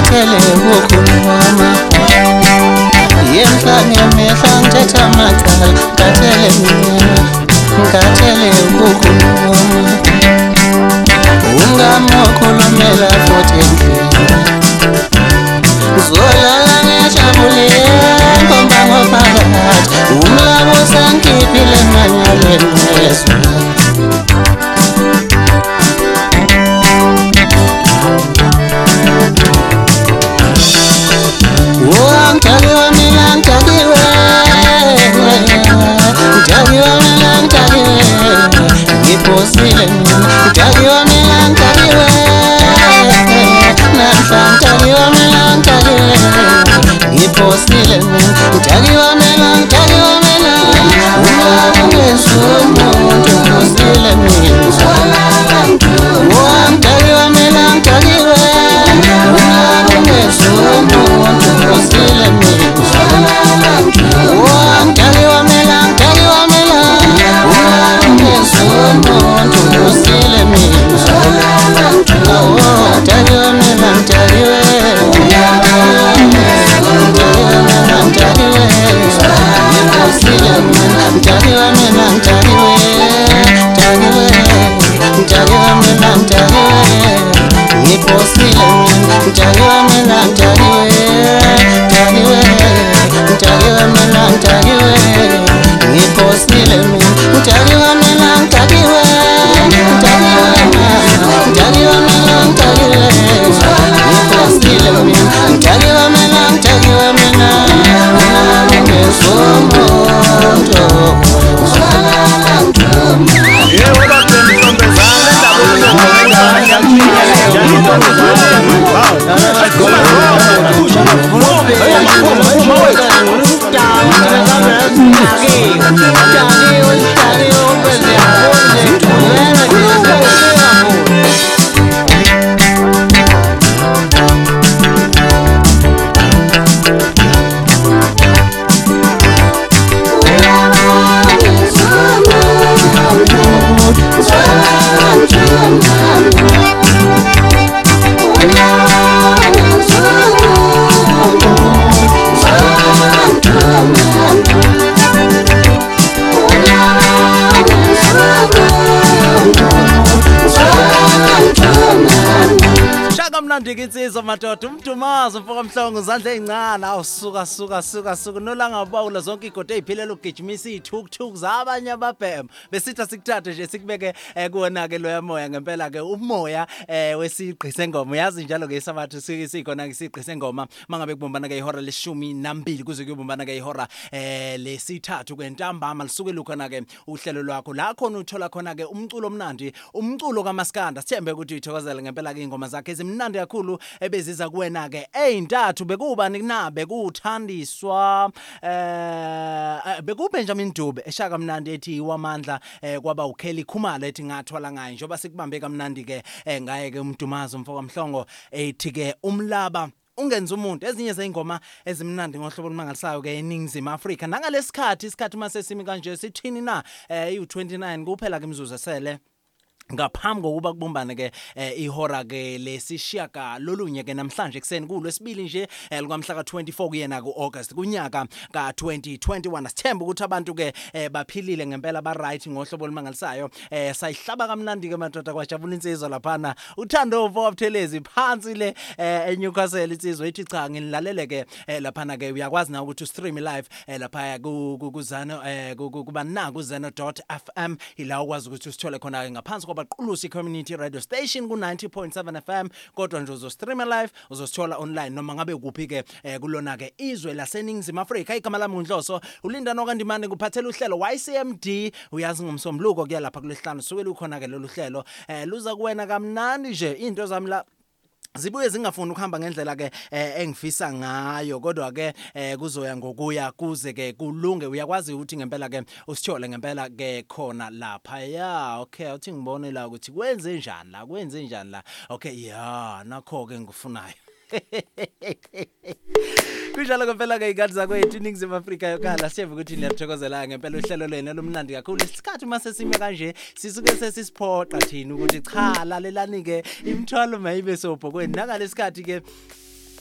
ngibakele wokhulumama yemhlanje mehla ngithetha amacala ngacele mina kusile Utaliomeankaliwe Namsa utaliomeankaliwe Iposile Utaliomeankaliwe jangan ke insizwa madoda umdumazo mfoka mhlongo izandla ezincane awusuka suka suka suka. Nolanga bawula zonke igodo eziphilela ukugijimisa izithukthuk zabanye ababhema. Besithi sikuthathe nje sikubeke eh, kuwona ke loya moya ngempela ke umoya eh, wesigqi sengoma uyazi njalo ke isabathu sikhona ke isigqi sengoma mangabe kubumbana ke ihora leshumi nambili kuze kuyobumbana ke ihora eh, lesithathu kwentambama lisuke lukhona ke uhlelo lwakho. La khona uthola khona ke umculo omnandi umculo kaMaskanda. Sithembe ukuthi uyithokozele ngempela ke ingoma zakhe. Ezimnandi kakhulu ebeziza kuwena ke eyintathu bekubani na? Bekuthandiswa eh bekuBenjamin Dube eshaka mnandi ethi wamandla eh kwaba uKelly Khumalo ethi ngathwala ngayo njoba sikubambe kamnandi ke eh, ngaye ke umdumazo mfoka mhlongo ethi ke umlaba ungenza umuntu. Ezinye zeingoma ezimnandi ngohlobo olumangalisayo ke eningizimu Afrika. Nangalesikhathi isikhathi mase simi kanje sithini na? Eh u29 kuphela ke imizuzu esele. Ngaphambi kokuba kubumbane ke eh, ihora ke lesishiyaka lolunye ke namhlanje ekseni kulwesibili nje eh, likwamhla ka24 kuyena kuAugust kunyaka ka2021 sithemba ukuthi abantu ke eh, baphilile ngempela ba right ngohlobo olumangalisayo. Sayihlaba kamnandi ke madoda kwajabula insizwa laphana. Uthando wabuthelezi phansi le eNewcastle insizwa ethi cha nginilalele ke laphana ke. Uyakwazi na ukuthi ustream live lapha ku- ku- kuzano eh, ku- ku- kuba na kuzeno.fm ila ukwazi ukuthi usithole khona ke ngaphansi kwabaqulusi community radio station ku 90.7 FM kodwa nje uzostream live uzosithola online noma ngabe kuphi ke eh, kulona ke izwe laseningizimu Afrika. Igama lami uNhloso ulinda nokandimane kuphathela uhlelo YCMD uyazi ngomsombuluko kuyalapha kulesihlanu suke lukhona ke lolu hlelo. Eh, luza kuwena kamnandi nje into zami la zibuye zingafuni ukuhamba ngendlela ke eh, engifisa ngayo. Kodwa ke eh, kuzoya ngokuya kuze ke kulunge. Uyakwazi ukuthi ngempela ke usithole ngempela ke khona lapha. Ya okay uthi ngibone la ukuthi kwenze njani la kwenze njani la. Okay ya nakho ke ngikufunayo *laughs* Kunjalo ngempela ke ikhathi zakwethu iningizimu Afrika yokhala. Siyeva ukuthi niyathokozela ngempela uhlelo lwenu lomnandi kakhulu. Isikhathi mase sime kanje sisuke sesisiphoqa thina ukuthi cha lalelani ke imthwalo mayibe sobhokweni nangalesikhathi ke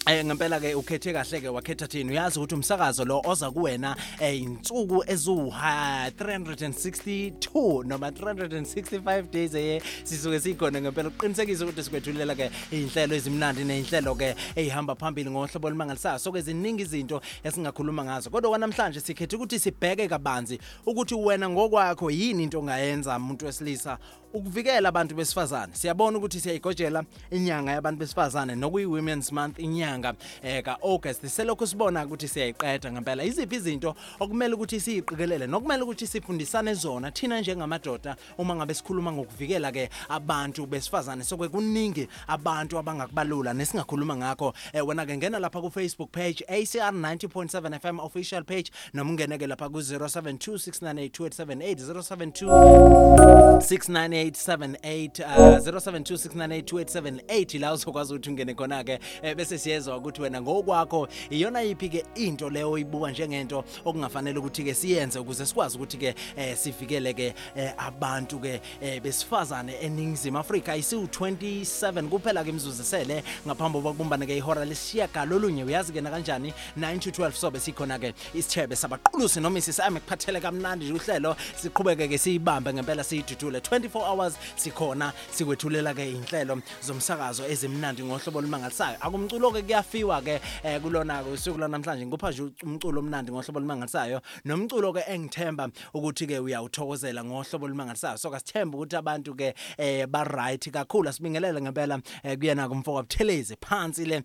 Eh ngempela ke ukhethe kahle ke wakhetha thina. Uyazi ukuthi umsakazo lo oza kuwena eh insuku ezu 362 noma 365 days eh sisuke sikhona ngempela. Uqinisekisa ukuthi sikwethulela ke inhlelo ezimnandi nezinhlelo ke ezihamba phambili ngohlobo olumangalisayo so ke ziningi izinto esingakhuluma ngazo. Kodwa namhlanje sikhethe ukuthi sibheke kabanzi ukuthi wena ngokwakho yini into ongayenza umuntu wesilisa? Ukuvikela abantu besifazane. Siyabona ukuthi siyayigojela inyanga yabantu besifazane nokuyi women's month inyanga eh ka August. Selokhu sibona ukuthi siyayiqeda ngempela. Iziphi izinto okumele ukuthi siyiqikelele nokumele ukuthi sifundisane zona thina njengamadoda uma ngabe sikhuluma ngokuvikela ke abantu besifazane? Sokwe kuningi abantu abangakubalula nesingakhuluma ngakho. Eh, wena ke ngena lapha ku Facebook page ACR 90.7 FM official page noma ungeneke lapha ku 0726982878 072 698 la uzokwazi ukuthi ungene khona ke eh, bese siyezwa ukuthi wena ngokwakho iyona yiphi ke into leyo oyibuka njengento okungafanele ukuthi ke siyenze ukuze sikwazi ukuthi ke eh, sivikele ke eh, abantu ke eh, besifazane eningizimu Afrika. Isiwu 27 kuphela ke imizuzu sele ngaphambi kokubumbana ke ihora lesiyaka lolunye uyazi ke kanjani? 9 to 12 sobe sikhona ke isithebe sabaqulusi noma isisame kuphathele kamnandi uhlelo. Siqhubeke ke siyibambe ngempela siyidudule 24 hours sikhona sikwethulela ke inhlelo zomsakazo ezimnandi ngohlobo olumangalisayo. Akumculo ke kuyafiwa ke eh, kulona ke usuku lanamhlanje ngikupha nje umculo omnandi ngohlobo olumangalisayo. Nomculo ke engithemba ukuthi ke uyawuthokozela ngohlobo olumangalisayo. So kasithemba ukuthi abantu ke eh, ba right kakhulu. Asibingelele ngempela eh, kuyena kumfoka buthelezi phansi le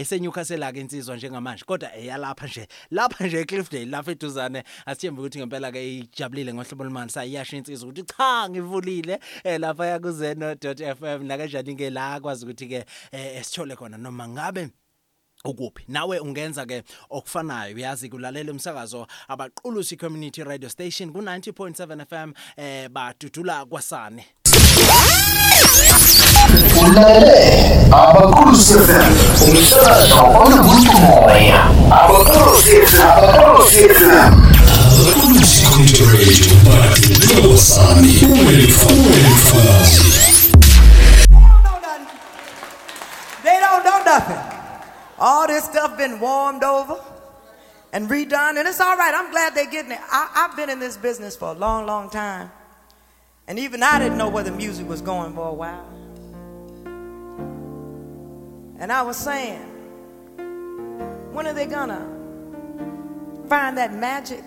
iseNewcastle ke insizwa njengamanje. Kodwa eyalapha nje lapha nje eCliffdale lapha eduzane. Asithemba ukuthi ngempela ke ijabulile ngohlobo olumangalisayo. Iyasho insizwa ukuthi cha ngivulile eh, lapha yakuzeno.fm nakanjani ke la kwazi ukuthi ke eh, esithole khona noma ngabe ukuphi. Nawe ungenza ke okufanayo uyazi kulalela umsakazo abaqulusi community radio station ku 90.7 FM eh badudula kwasane. Ulalele abakulusi FM umsakazo onomuntu moya. Abakulusi FM FM abakulusi community badudula kwasane uwelifakazi They don't know nothing. All this stuff been warmed over and redone, and it's all right. I'm glad they're getting it. I, I've been in this business for a long, long time, and even I didn't know where the music was going for a while. And I was saying, when are they gonna find that magic?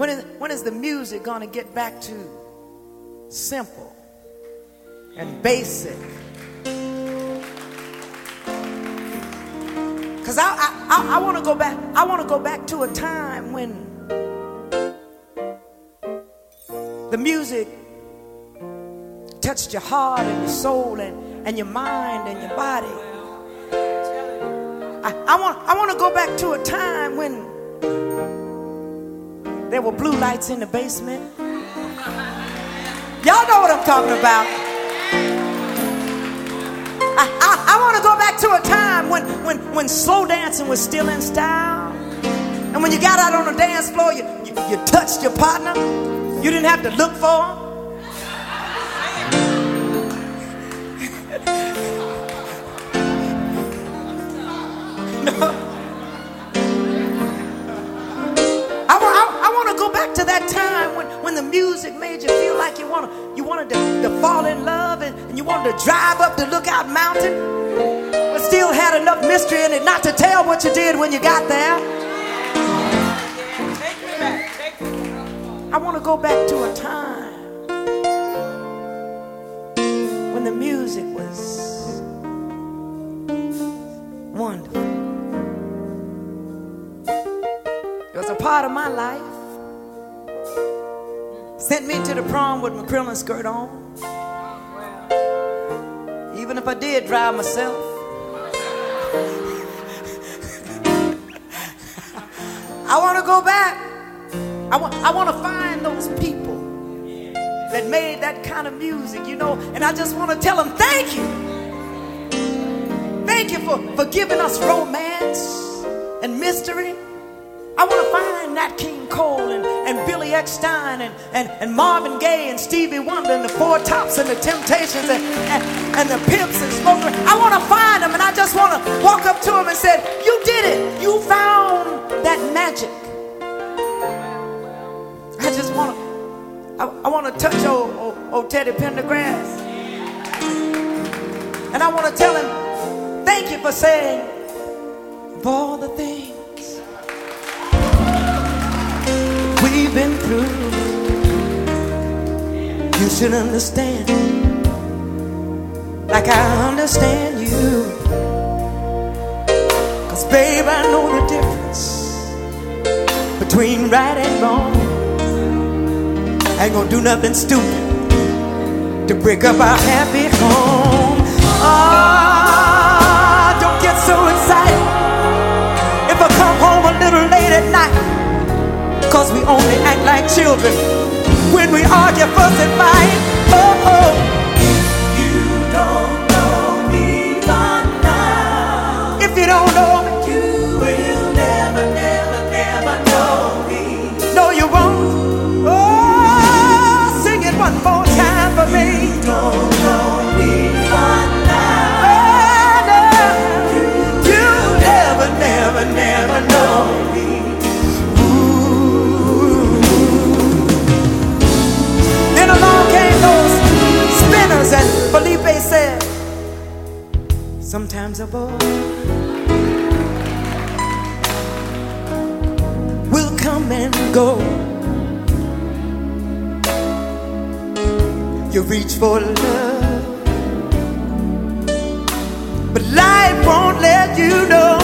When is, when is the music gonna get back to simple and basic? Cause I I, I, I want to go back. I want to go back to a time when the music touched your heart and your soul and, and your mind and your body. I, I want I want to go back to a time when there were blue lights in the basement. Y'all know what I'm talking about. I, I, I want to go back to a time when, when, when slow dancing was still in style. And when you got out on the dance floor, you, you, you touched your partner. You didn't have to look for him. *laughs* I, back to that time when, when the music made you feel like you, wanna, you wanted to, to fall in love and, and you wanted to drive up the lookout mountain, but still had enough mystery in it not to tell what you did when you got there. I want to go back to a time when the music was wonderful. It was a part of my life. Sent me to the prom with my crinoline skirt on. Even if I did drive myself. I want to go back. I want, I want to find those people that made that kind of music, you know, and I just want to tell them thank you. Thank you for, for giving us romance and mystery. I want to find Nat King Cole and, and Billy Eckstein and, and, and Marvin Gaye and Stevie Wonder and the Four Tops and the Temptations and, and, and the Pimps and Smoker. I want to find them and I just want to walk up to them and say, You did it. You found that magic. I just want to, I, I want to touch old, old, old Teddy Pendergrass. And I want to tell him, thank you for saying, of all the things through, you should understand, like I understand you. Cause babe, I know the difference between right and wrong. I ain't gonna do nothing stupid to break up our happy home. Ah, Cause we only act like children when we argue, fuss, and fight. Oh, oh. You don't know me by now. If you don't know me, you will never, never, never know me. No, you won't. Oh, sing it one more time for me. You don't know Sometimes a boy will come and go. You reach for love, but life won't let you know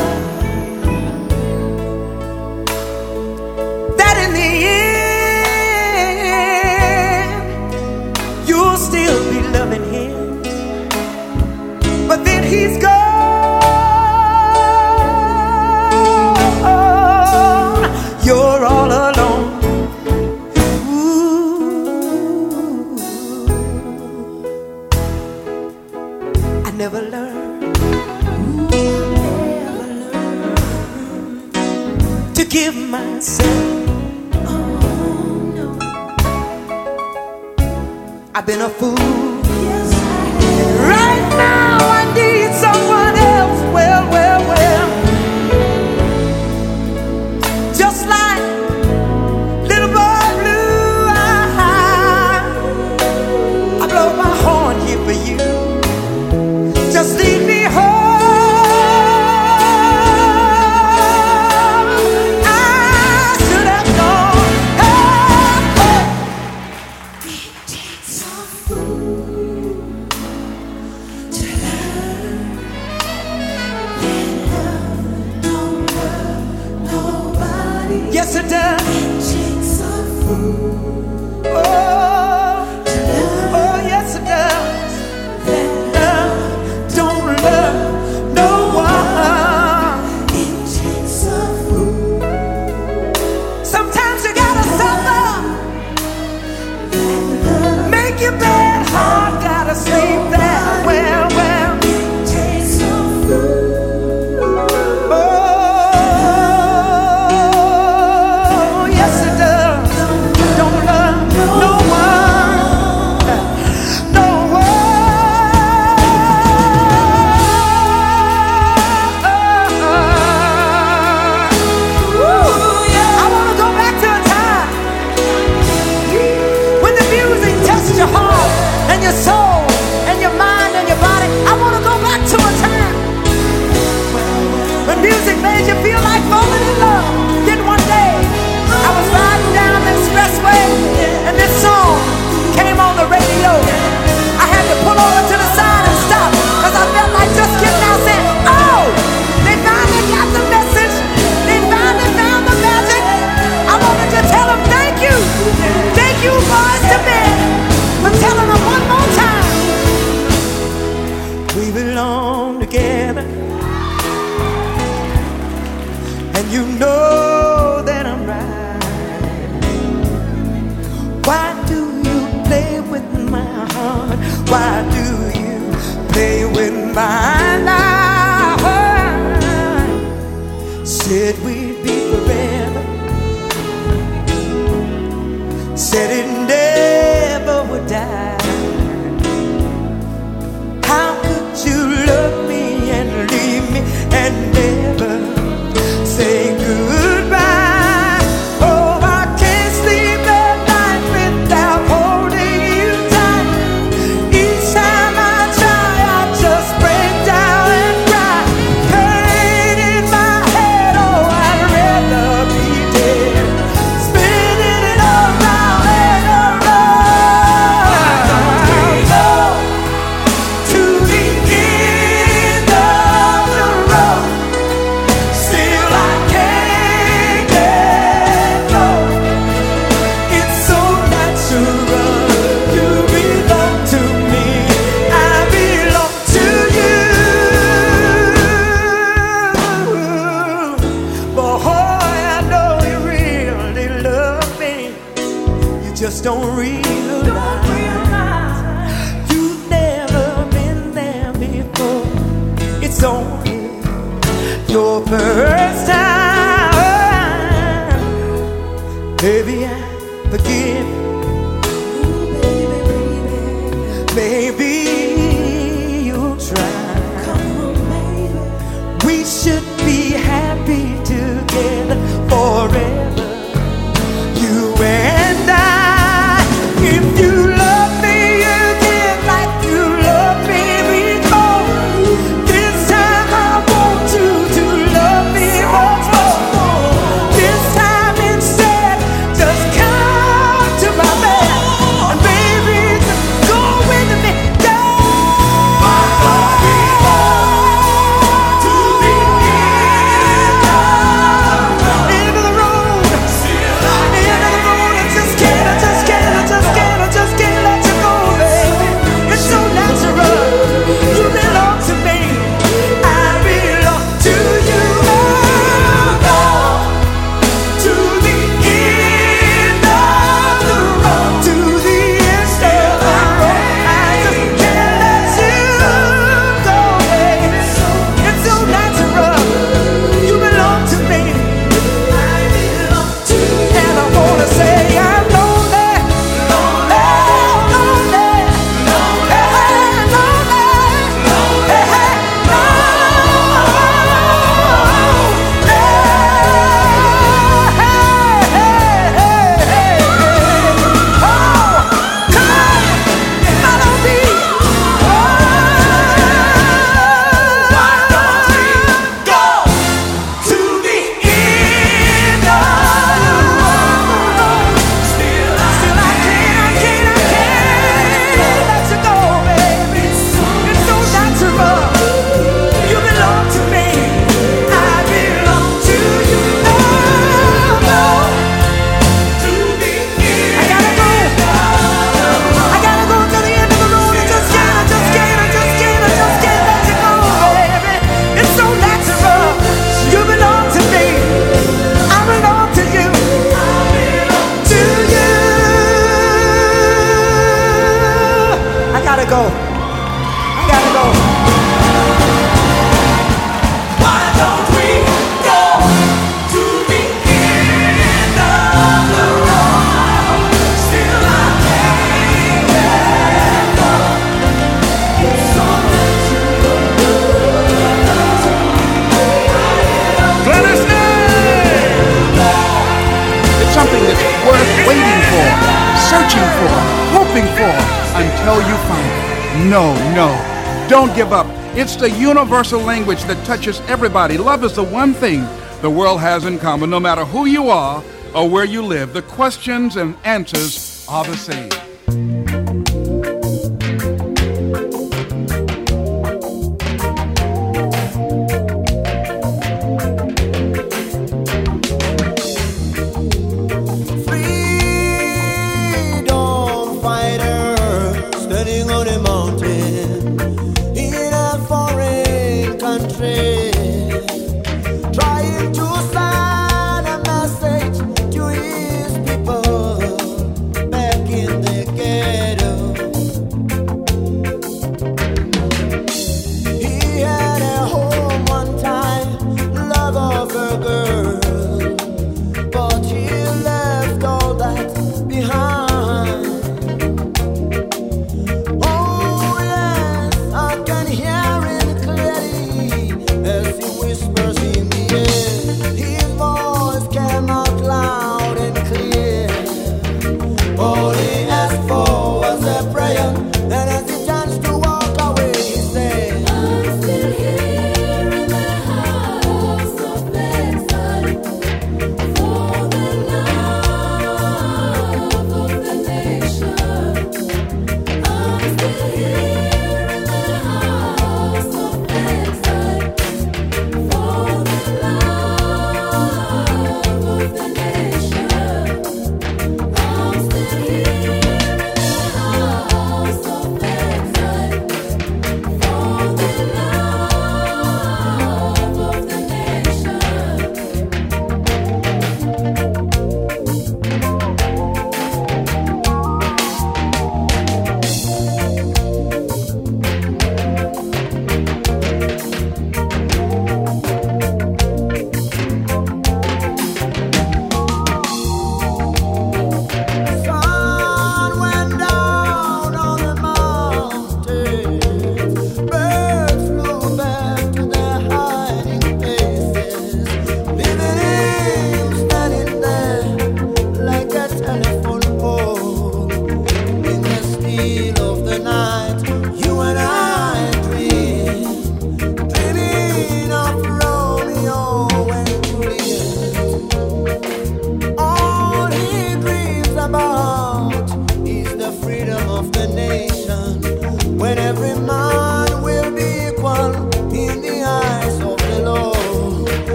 that touches everybody. Love is the one thing the world has in common, no matter who you are or where you live. The questions and answers are the same.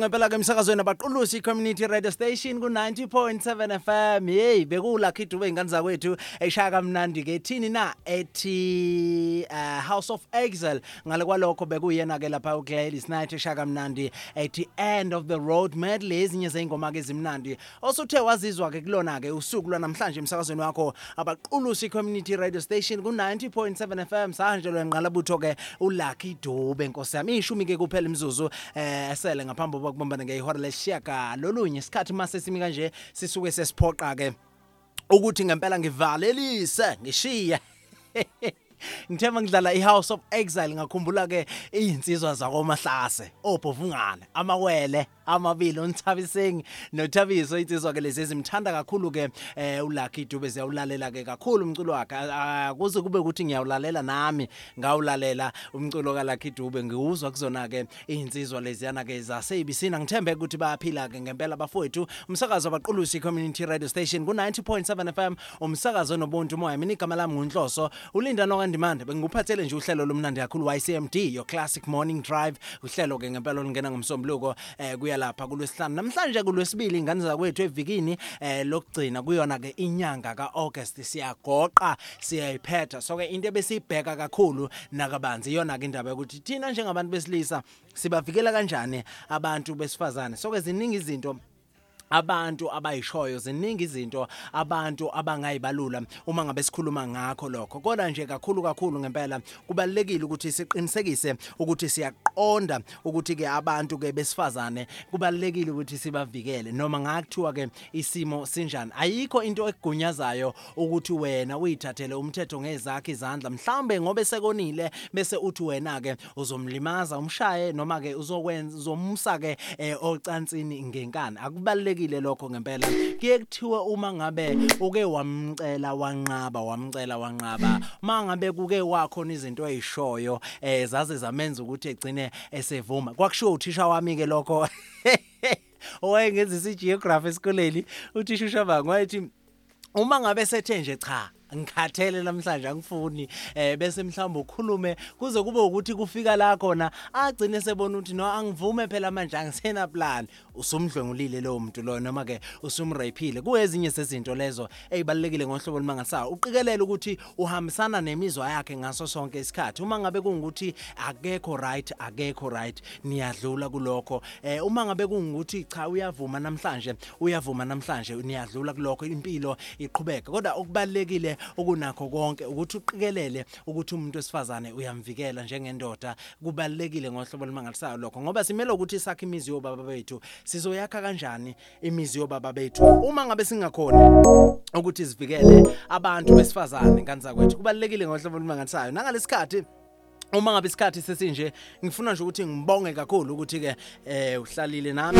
Kunjalo ngempela ke emsakazweni abaqulusi community radio station ku-90.7 fm yeyi bekulakhi dube ingane zakwethu eshaya kamnandi ke thini na? Ethi house of exile. Ngale kwalokho bekuyena-ke lapha ugladys night eshaya kamnandi ethi end of the road medley ezinye zey'ngoma-ke ezimnandi. Osuthe wazizwa-ke kulona-ke usuku lwanamhlanje emsakazweni wakho abaqulusi community radio station ku-90.7 fm sahanjelwe nqalabutho-ke ulucky dube nkosi yami. Ishumi-ke kuphela imzuzu eh esele ngaphambi kokuba kubumbane ngehora lesishiyaka lolunye isikhathi mase simi kanje sisuke sesiphoqa-ke ukuthi ngempela ngivalelise ngishiye. *laughs* ngithemba ngidlala i-house of exile ngakhumbula-ke iy'nsizwa zakomahlase obhovungane amawele amabili unthabiseng nothabiso. Insizwa-ke lezi ezimthanda kakhulu-ke um ulucky dube ziyawulalela-ke kakhulu umculo wakhe. Akuze kube ukuthi ngiyawulalela nami ngawulalela umculo kalucky dube. Ngiwuzwa kuzona-ke iy'nsizwa leziyana-ke zasebisini. Angithembe ukuthi bayaphila-ke ngempela bafowethu. Umsakazo wabaqulusi community radio station ku-90.7 fm umsakazo onobuntu umoya mina igama lami ngunhloso. Ulinda nokwendla Demand bengikuphathele nje uhlelo lomnandi kakhulu YCMD your classic morning drive. Uhlelo ke ngempela olungena ngomsombuluko eh kuya lapha kulwesihlanu. Namhlanje kulwesibili ingane zakwethu evikini eh lokugcina kuyona ke inyanga kaAugust siyagoqa siyayiphetha. So ke into ebesibheka kakhulu nakabanzi iyona ke indaba ukuthi thina njengabantu besilisa sibavikela kanjani abantu besifazane? So ke ziningi izinto abantu abayishoyo ziningi izinto abantu abangayibalula uma ngabe sikhuluma ngakho lokho. Kodwa nje kakhulu kakhulu ngempela kubalekile ukuthi siqinisekise ukuthi siyaqonda ukuthi ke abantu ke besifazane kubalekile ukuthi sibavikele noma ngakuthiwa ke isimo sinjani. Ayikho into egunyazayo ukuthi wena uyithathele umthetho ngezakhe izandla. Mhlambe ngobe sekonile bese uthi wena ke uzomlimaza umshaye noma ke uzokwenza uzomsa ke eh, ocansini ngenkani. Akubalekile lokho ngempela. Kuye kuthiwe uma ngabe uke wamcela wanqaba wamcela wanqaba mangabe kuke wakhona izinto ezishoyo eh zaze zamenza ukuthi egcine esevuma. Kwakushiwo uthisha wami ke lokho. *laughs* Owayengenzisa igeography esikoleni uthisha ushabanga wayethi uma ngabe sethe nje cha ngikhathele namhlanje angifuni eh bese mhlawumbe ukhulume kuze kube ukuthi kufika la khona agcine sebona ukuthi no angivume phela manje angisena plan. Usumdlwengulile lo muntu lo noma ke usumrapile kuyezinye sezinto lezo ezibalekile ngohlobo olumangasayo uqikelele ukuthi uhambisana nemizwa yakhe ngaso sonke isikhathi. Uma ngabe kungukuthi akekho right akekho right niyadlula kulokho. Eh uma ngabe kungukuthi cha uyavuma namhlanje uyavuma namhlanje niyadlula kulokho impilo iqhubeka. Kodwa okubalekile okunakho konke ukuthi uqikelele ukuthi umuntu wesifazane uyamvikela njengendoda. Kubalekile ngohlobo olumangalisayo lokho ngoba simele ukuthi sakhe imizi yobaba bethu sizoyakha kanjani imizi yobaba bethu? Uma ngabe singakhona ukuthi sivikele abantu besifazane kanza kwethu kubalekile ngohlobo olumangalisayo. Nangalesikhathi Uma ngabe isikhathi sesinje ngifuna nje ukuthi ngibonge kakhulu ukuthi ke eh uhlalile nami.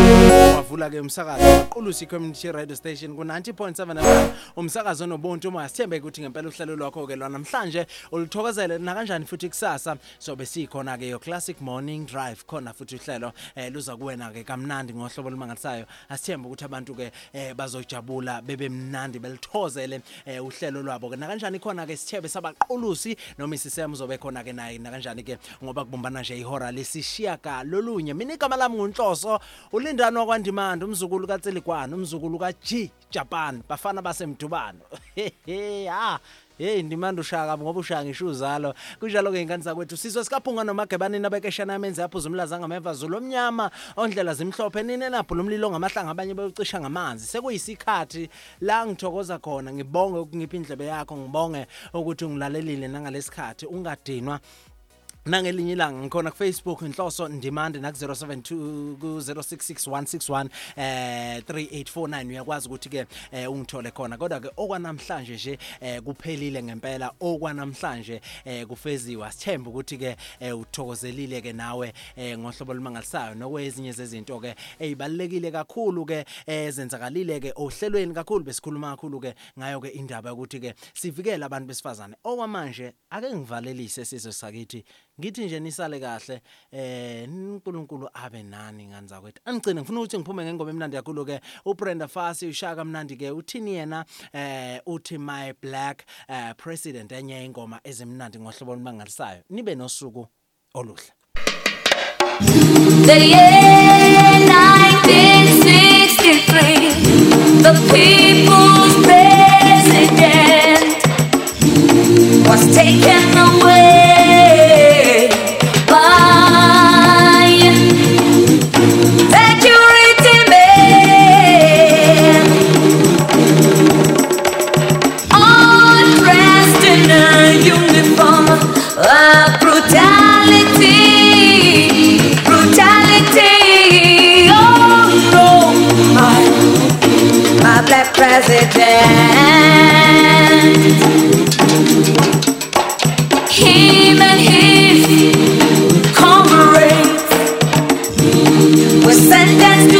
Wavula ke umsakazo waqulusi community radio station ku 90.7 FM umsakazo nobuntu uma sithembe ukuthi ngempela uhlelo lwakho ke lwa namhlanje ulithokozele na kanjani futhi kusasa sobe sikhona ke yo classic morning drive khona futhi uhlelo eh luza kuwena ke kamnandi ngohlobo olumangalisayo. Asithembe ukuthi abantu ke eh bazojabula bebe mnandi belithozele eh uhlelo lwabo ke. Na kanjani khona ke sithebe sabaqulusi noma isisemo zobe khona ke naye na kanjani ke? Ngoba kubumbana nje ihora lesishiya ka lolunye mina igama lami ngunhloso ulindani wakwandimanda umzukulu kaTseligwana umzukulu kaG Japan bafana basemdubano *laughs* ha. Hey ndimanda ushaka ngoba ushaka ngisho uzalo. Kunjalo ke ingane zakwethu sizwe sikaphunga nomagebani nabekeshana amenze yaphuza umlaza ngameva zulu omnyama ondlela zimhlophe nini enabhula umlilo ngamahlanga abanye beyocisha ngamanzi. Sekuyisikhathi la ngithokoza khona ngibonge ukungipha indlebe yakho ngibonge ukuthi ungilalelile nangalesikhathi ungadinwa nangelinye ilanga ngikhona ku Facebook inhloso ndimande na 072 ku 066161 eh 3849 uyakwazi ukuthi ke eh, ungithole khona. Kodwa ke okwanamhlanje nje eh, kuphelile ngempela. Okwanamhlanje eh, kufeziwa. Sithemba ukuthi ke eh, uthokozelile ke nawe eh, ngohlobo olumangalisayo nokwezinye zezinto ke ezibalekile kakhulu ke ezenzakalile ke ohlelweni kakhulu besikhuluma kakhulu ke ngayo ke indaba ukuthi ke sivikele abantu besifazane. Okwamanje ake ngivalelise sizwe sakithi ngithi nje nisale kahle eh uNkulunkulu abe nani nganza kwethu angigcine ngifuna ukuthi ngiphume ngengoma emnandi kakhulu ke. uBrenda Fassie ushaka mnandi ke uthini yena eh uthi my black eh, president enye ingoma ezimnandi ngohlobo olumangalisayo nibe nosuku oluhle. The year 1963, the people's president was taken president. Him and his comrades were sentenced to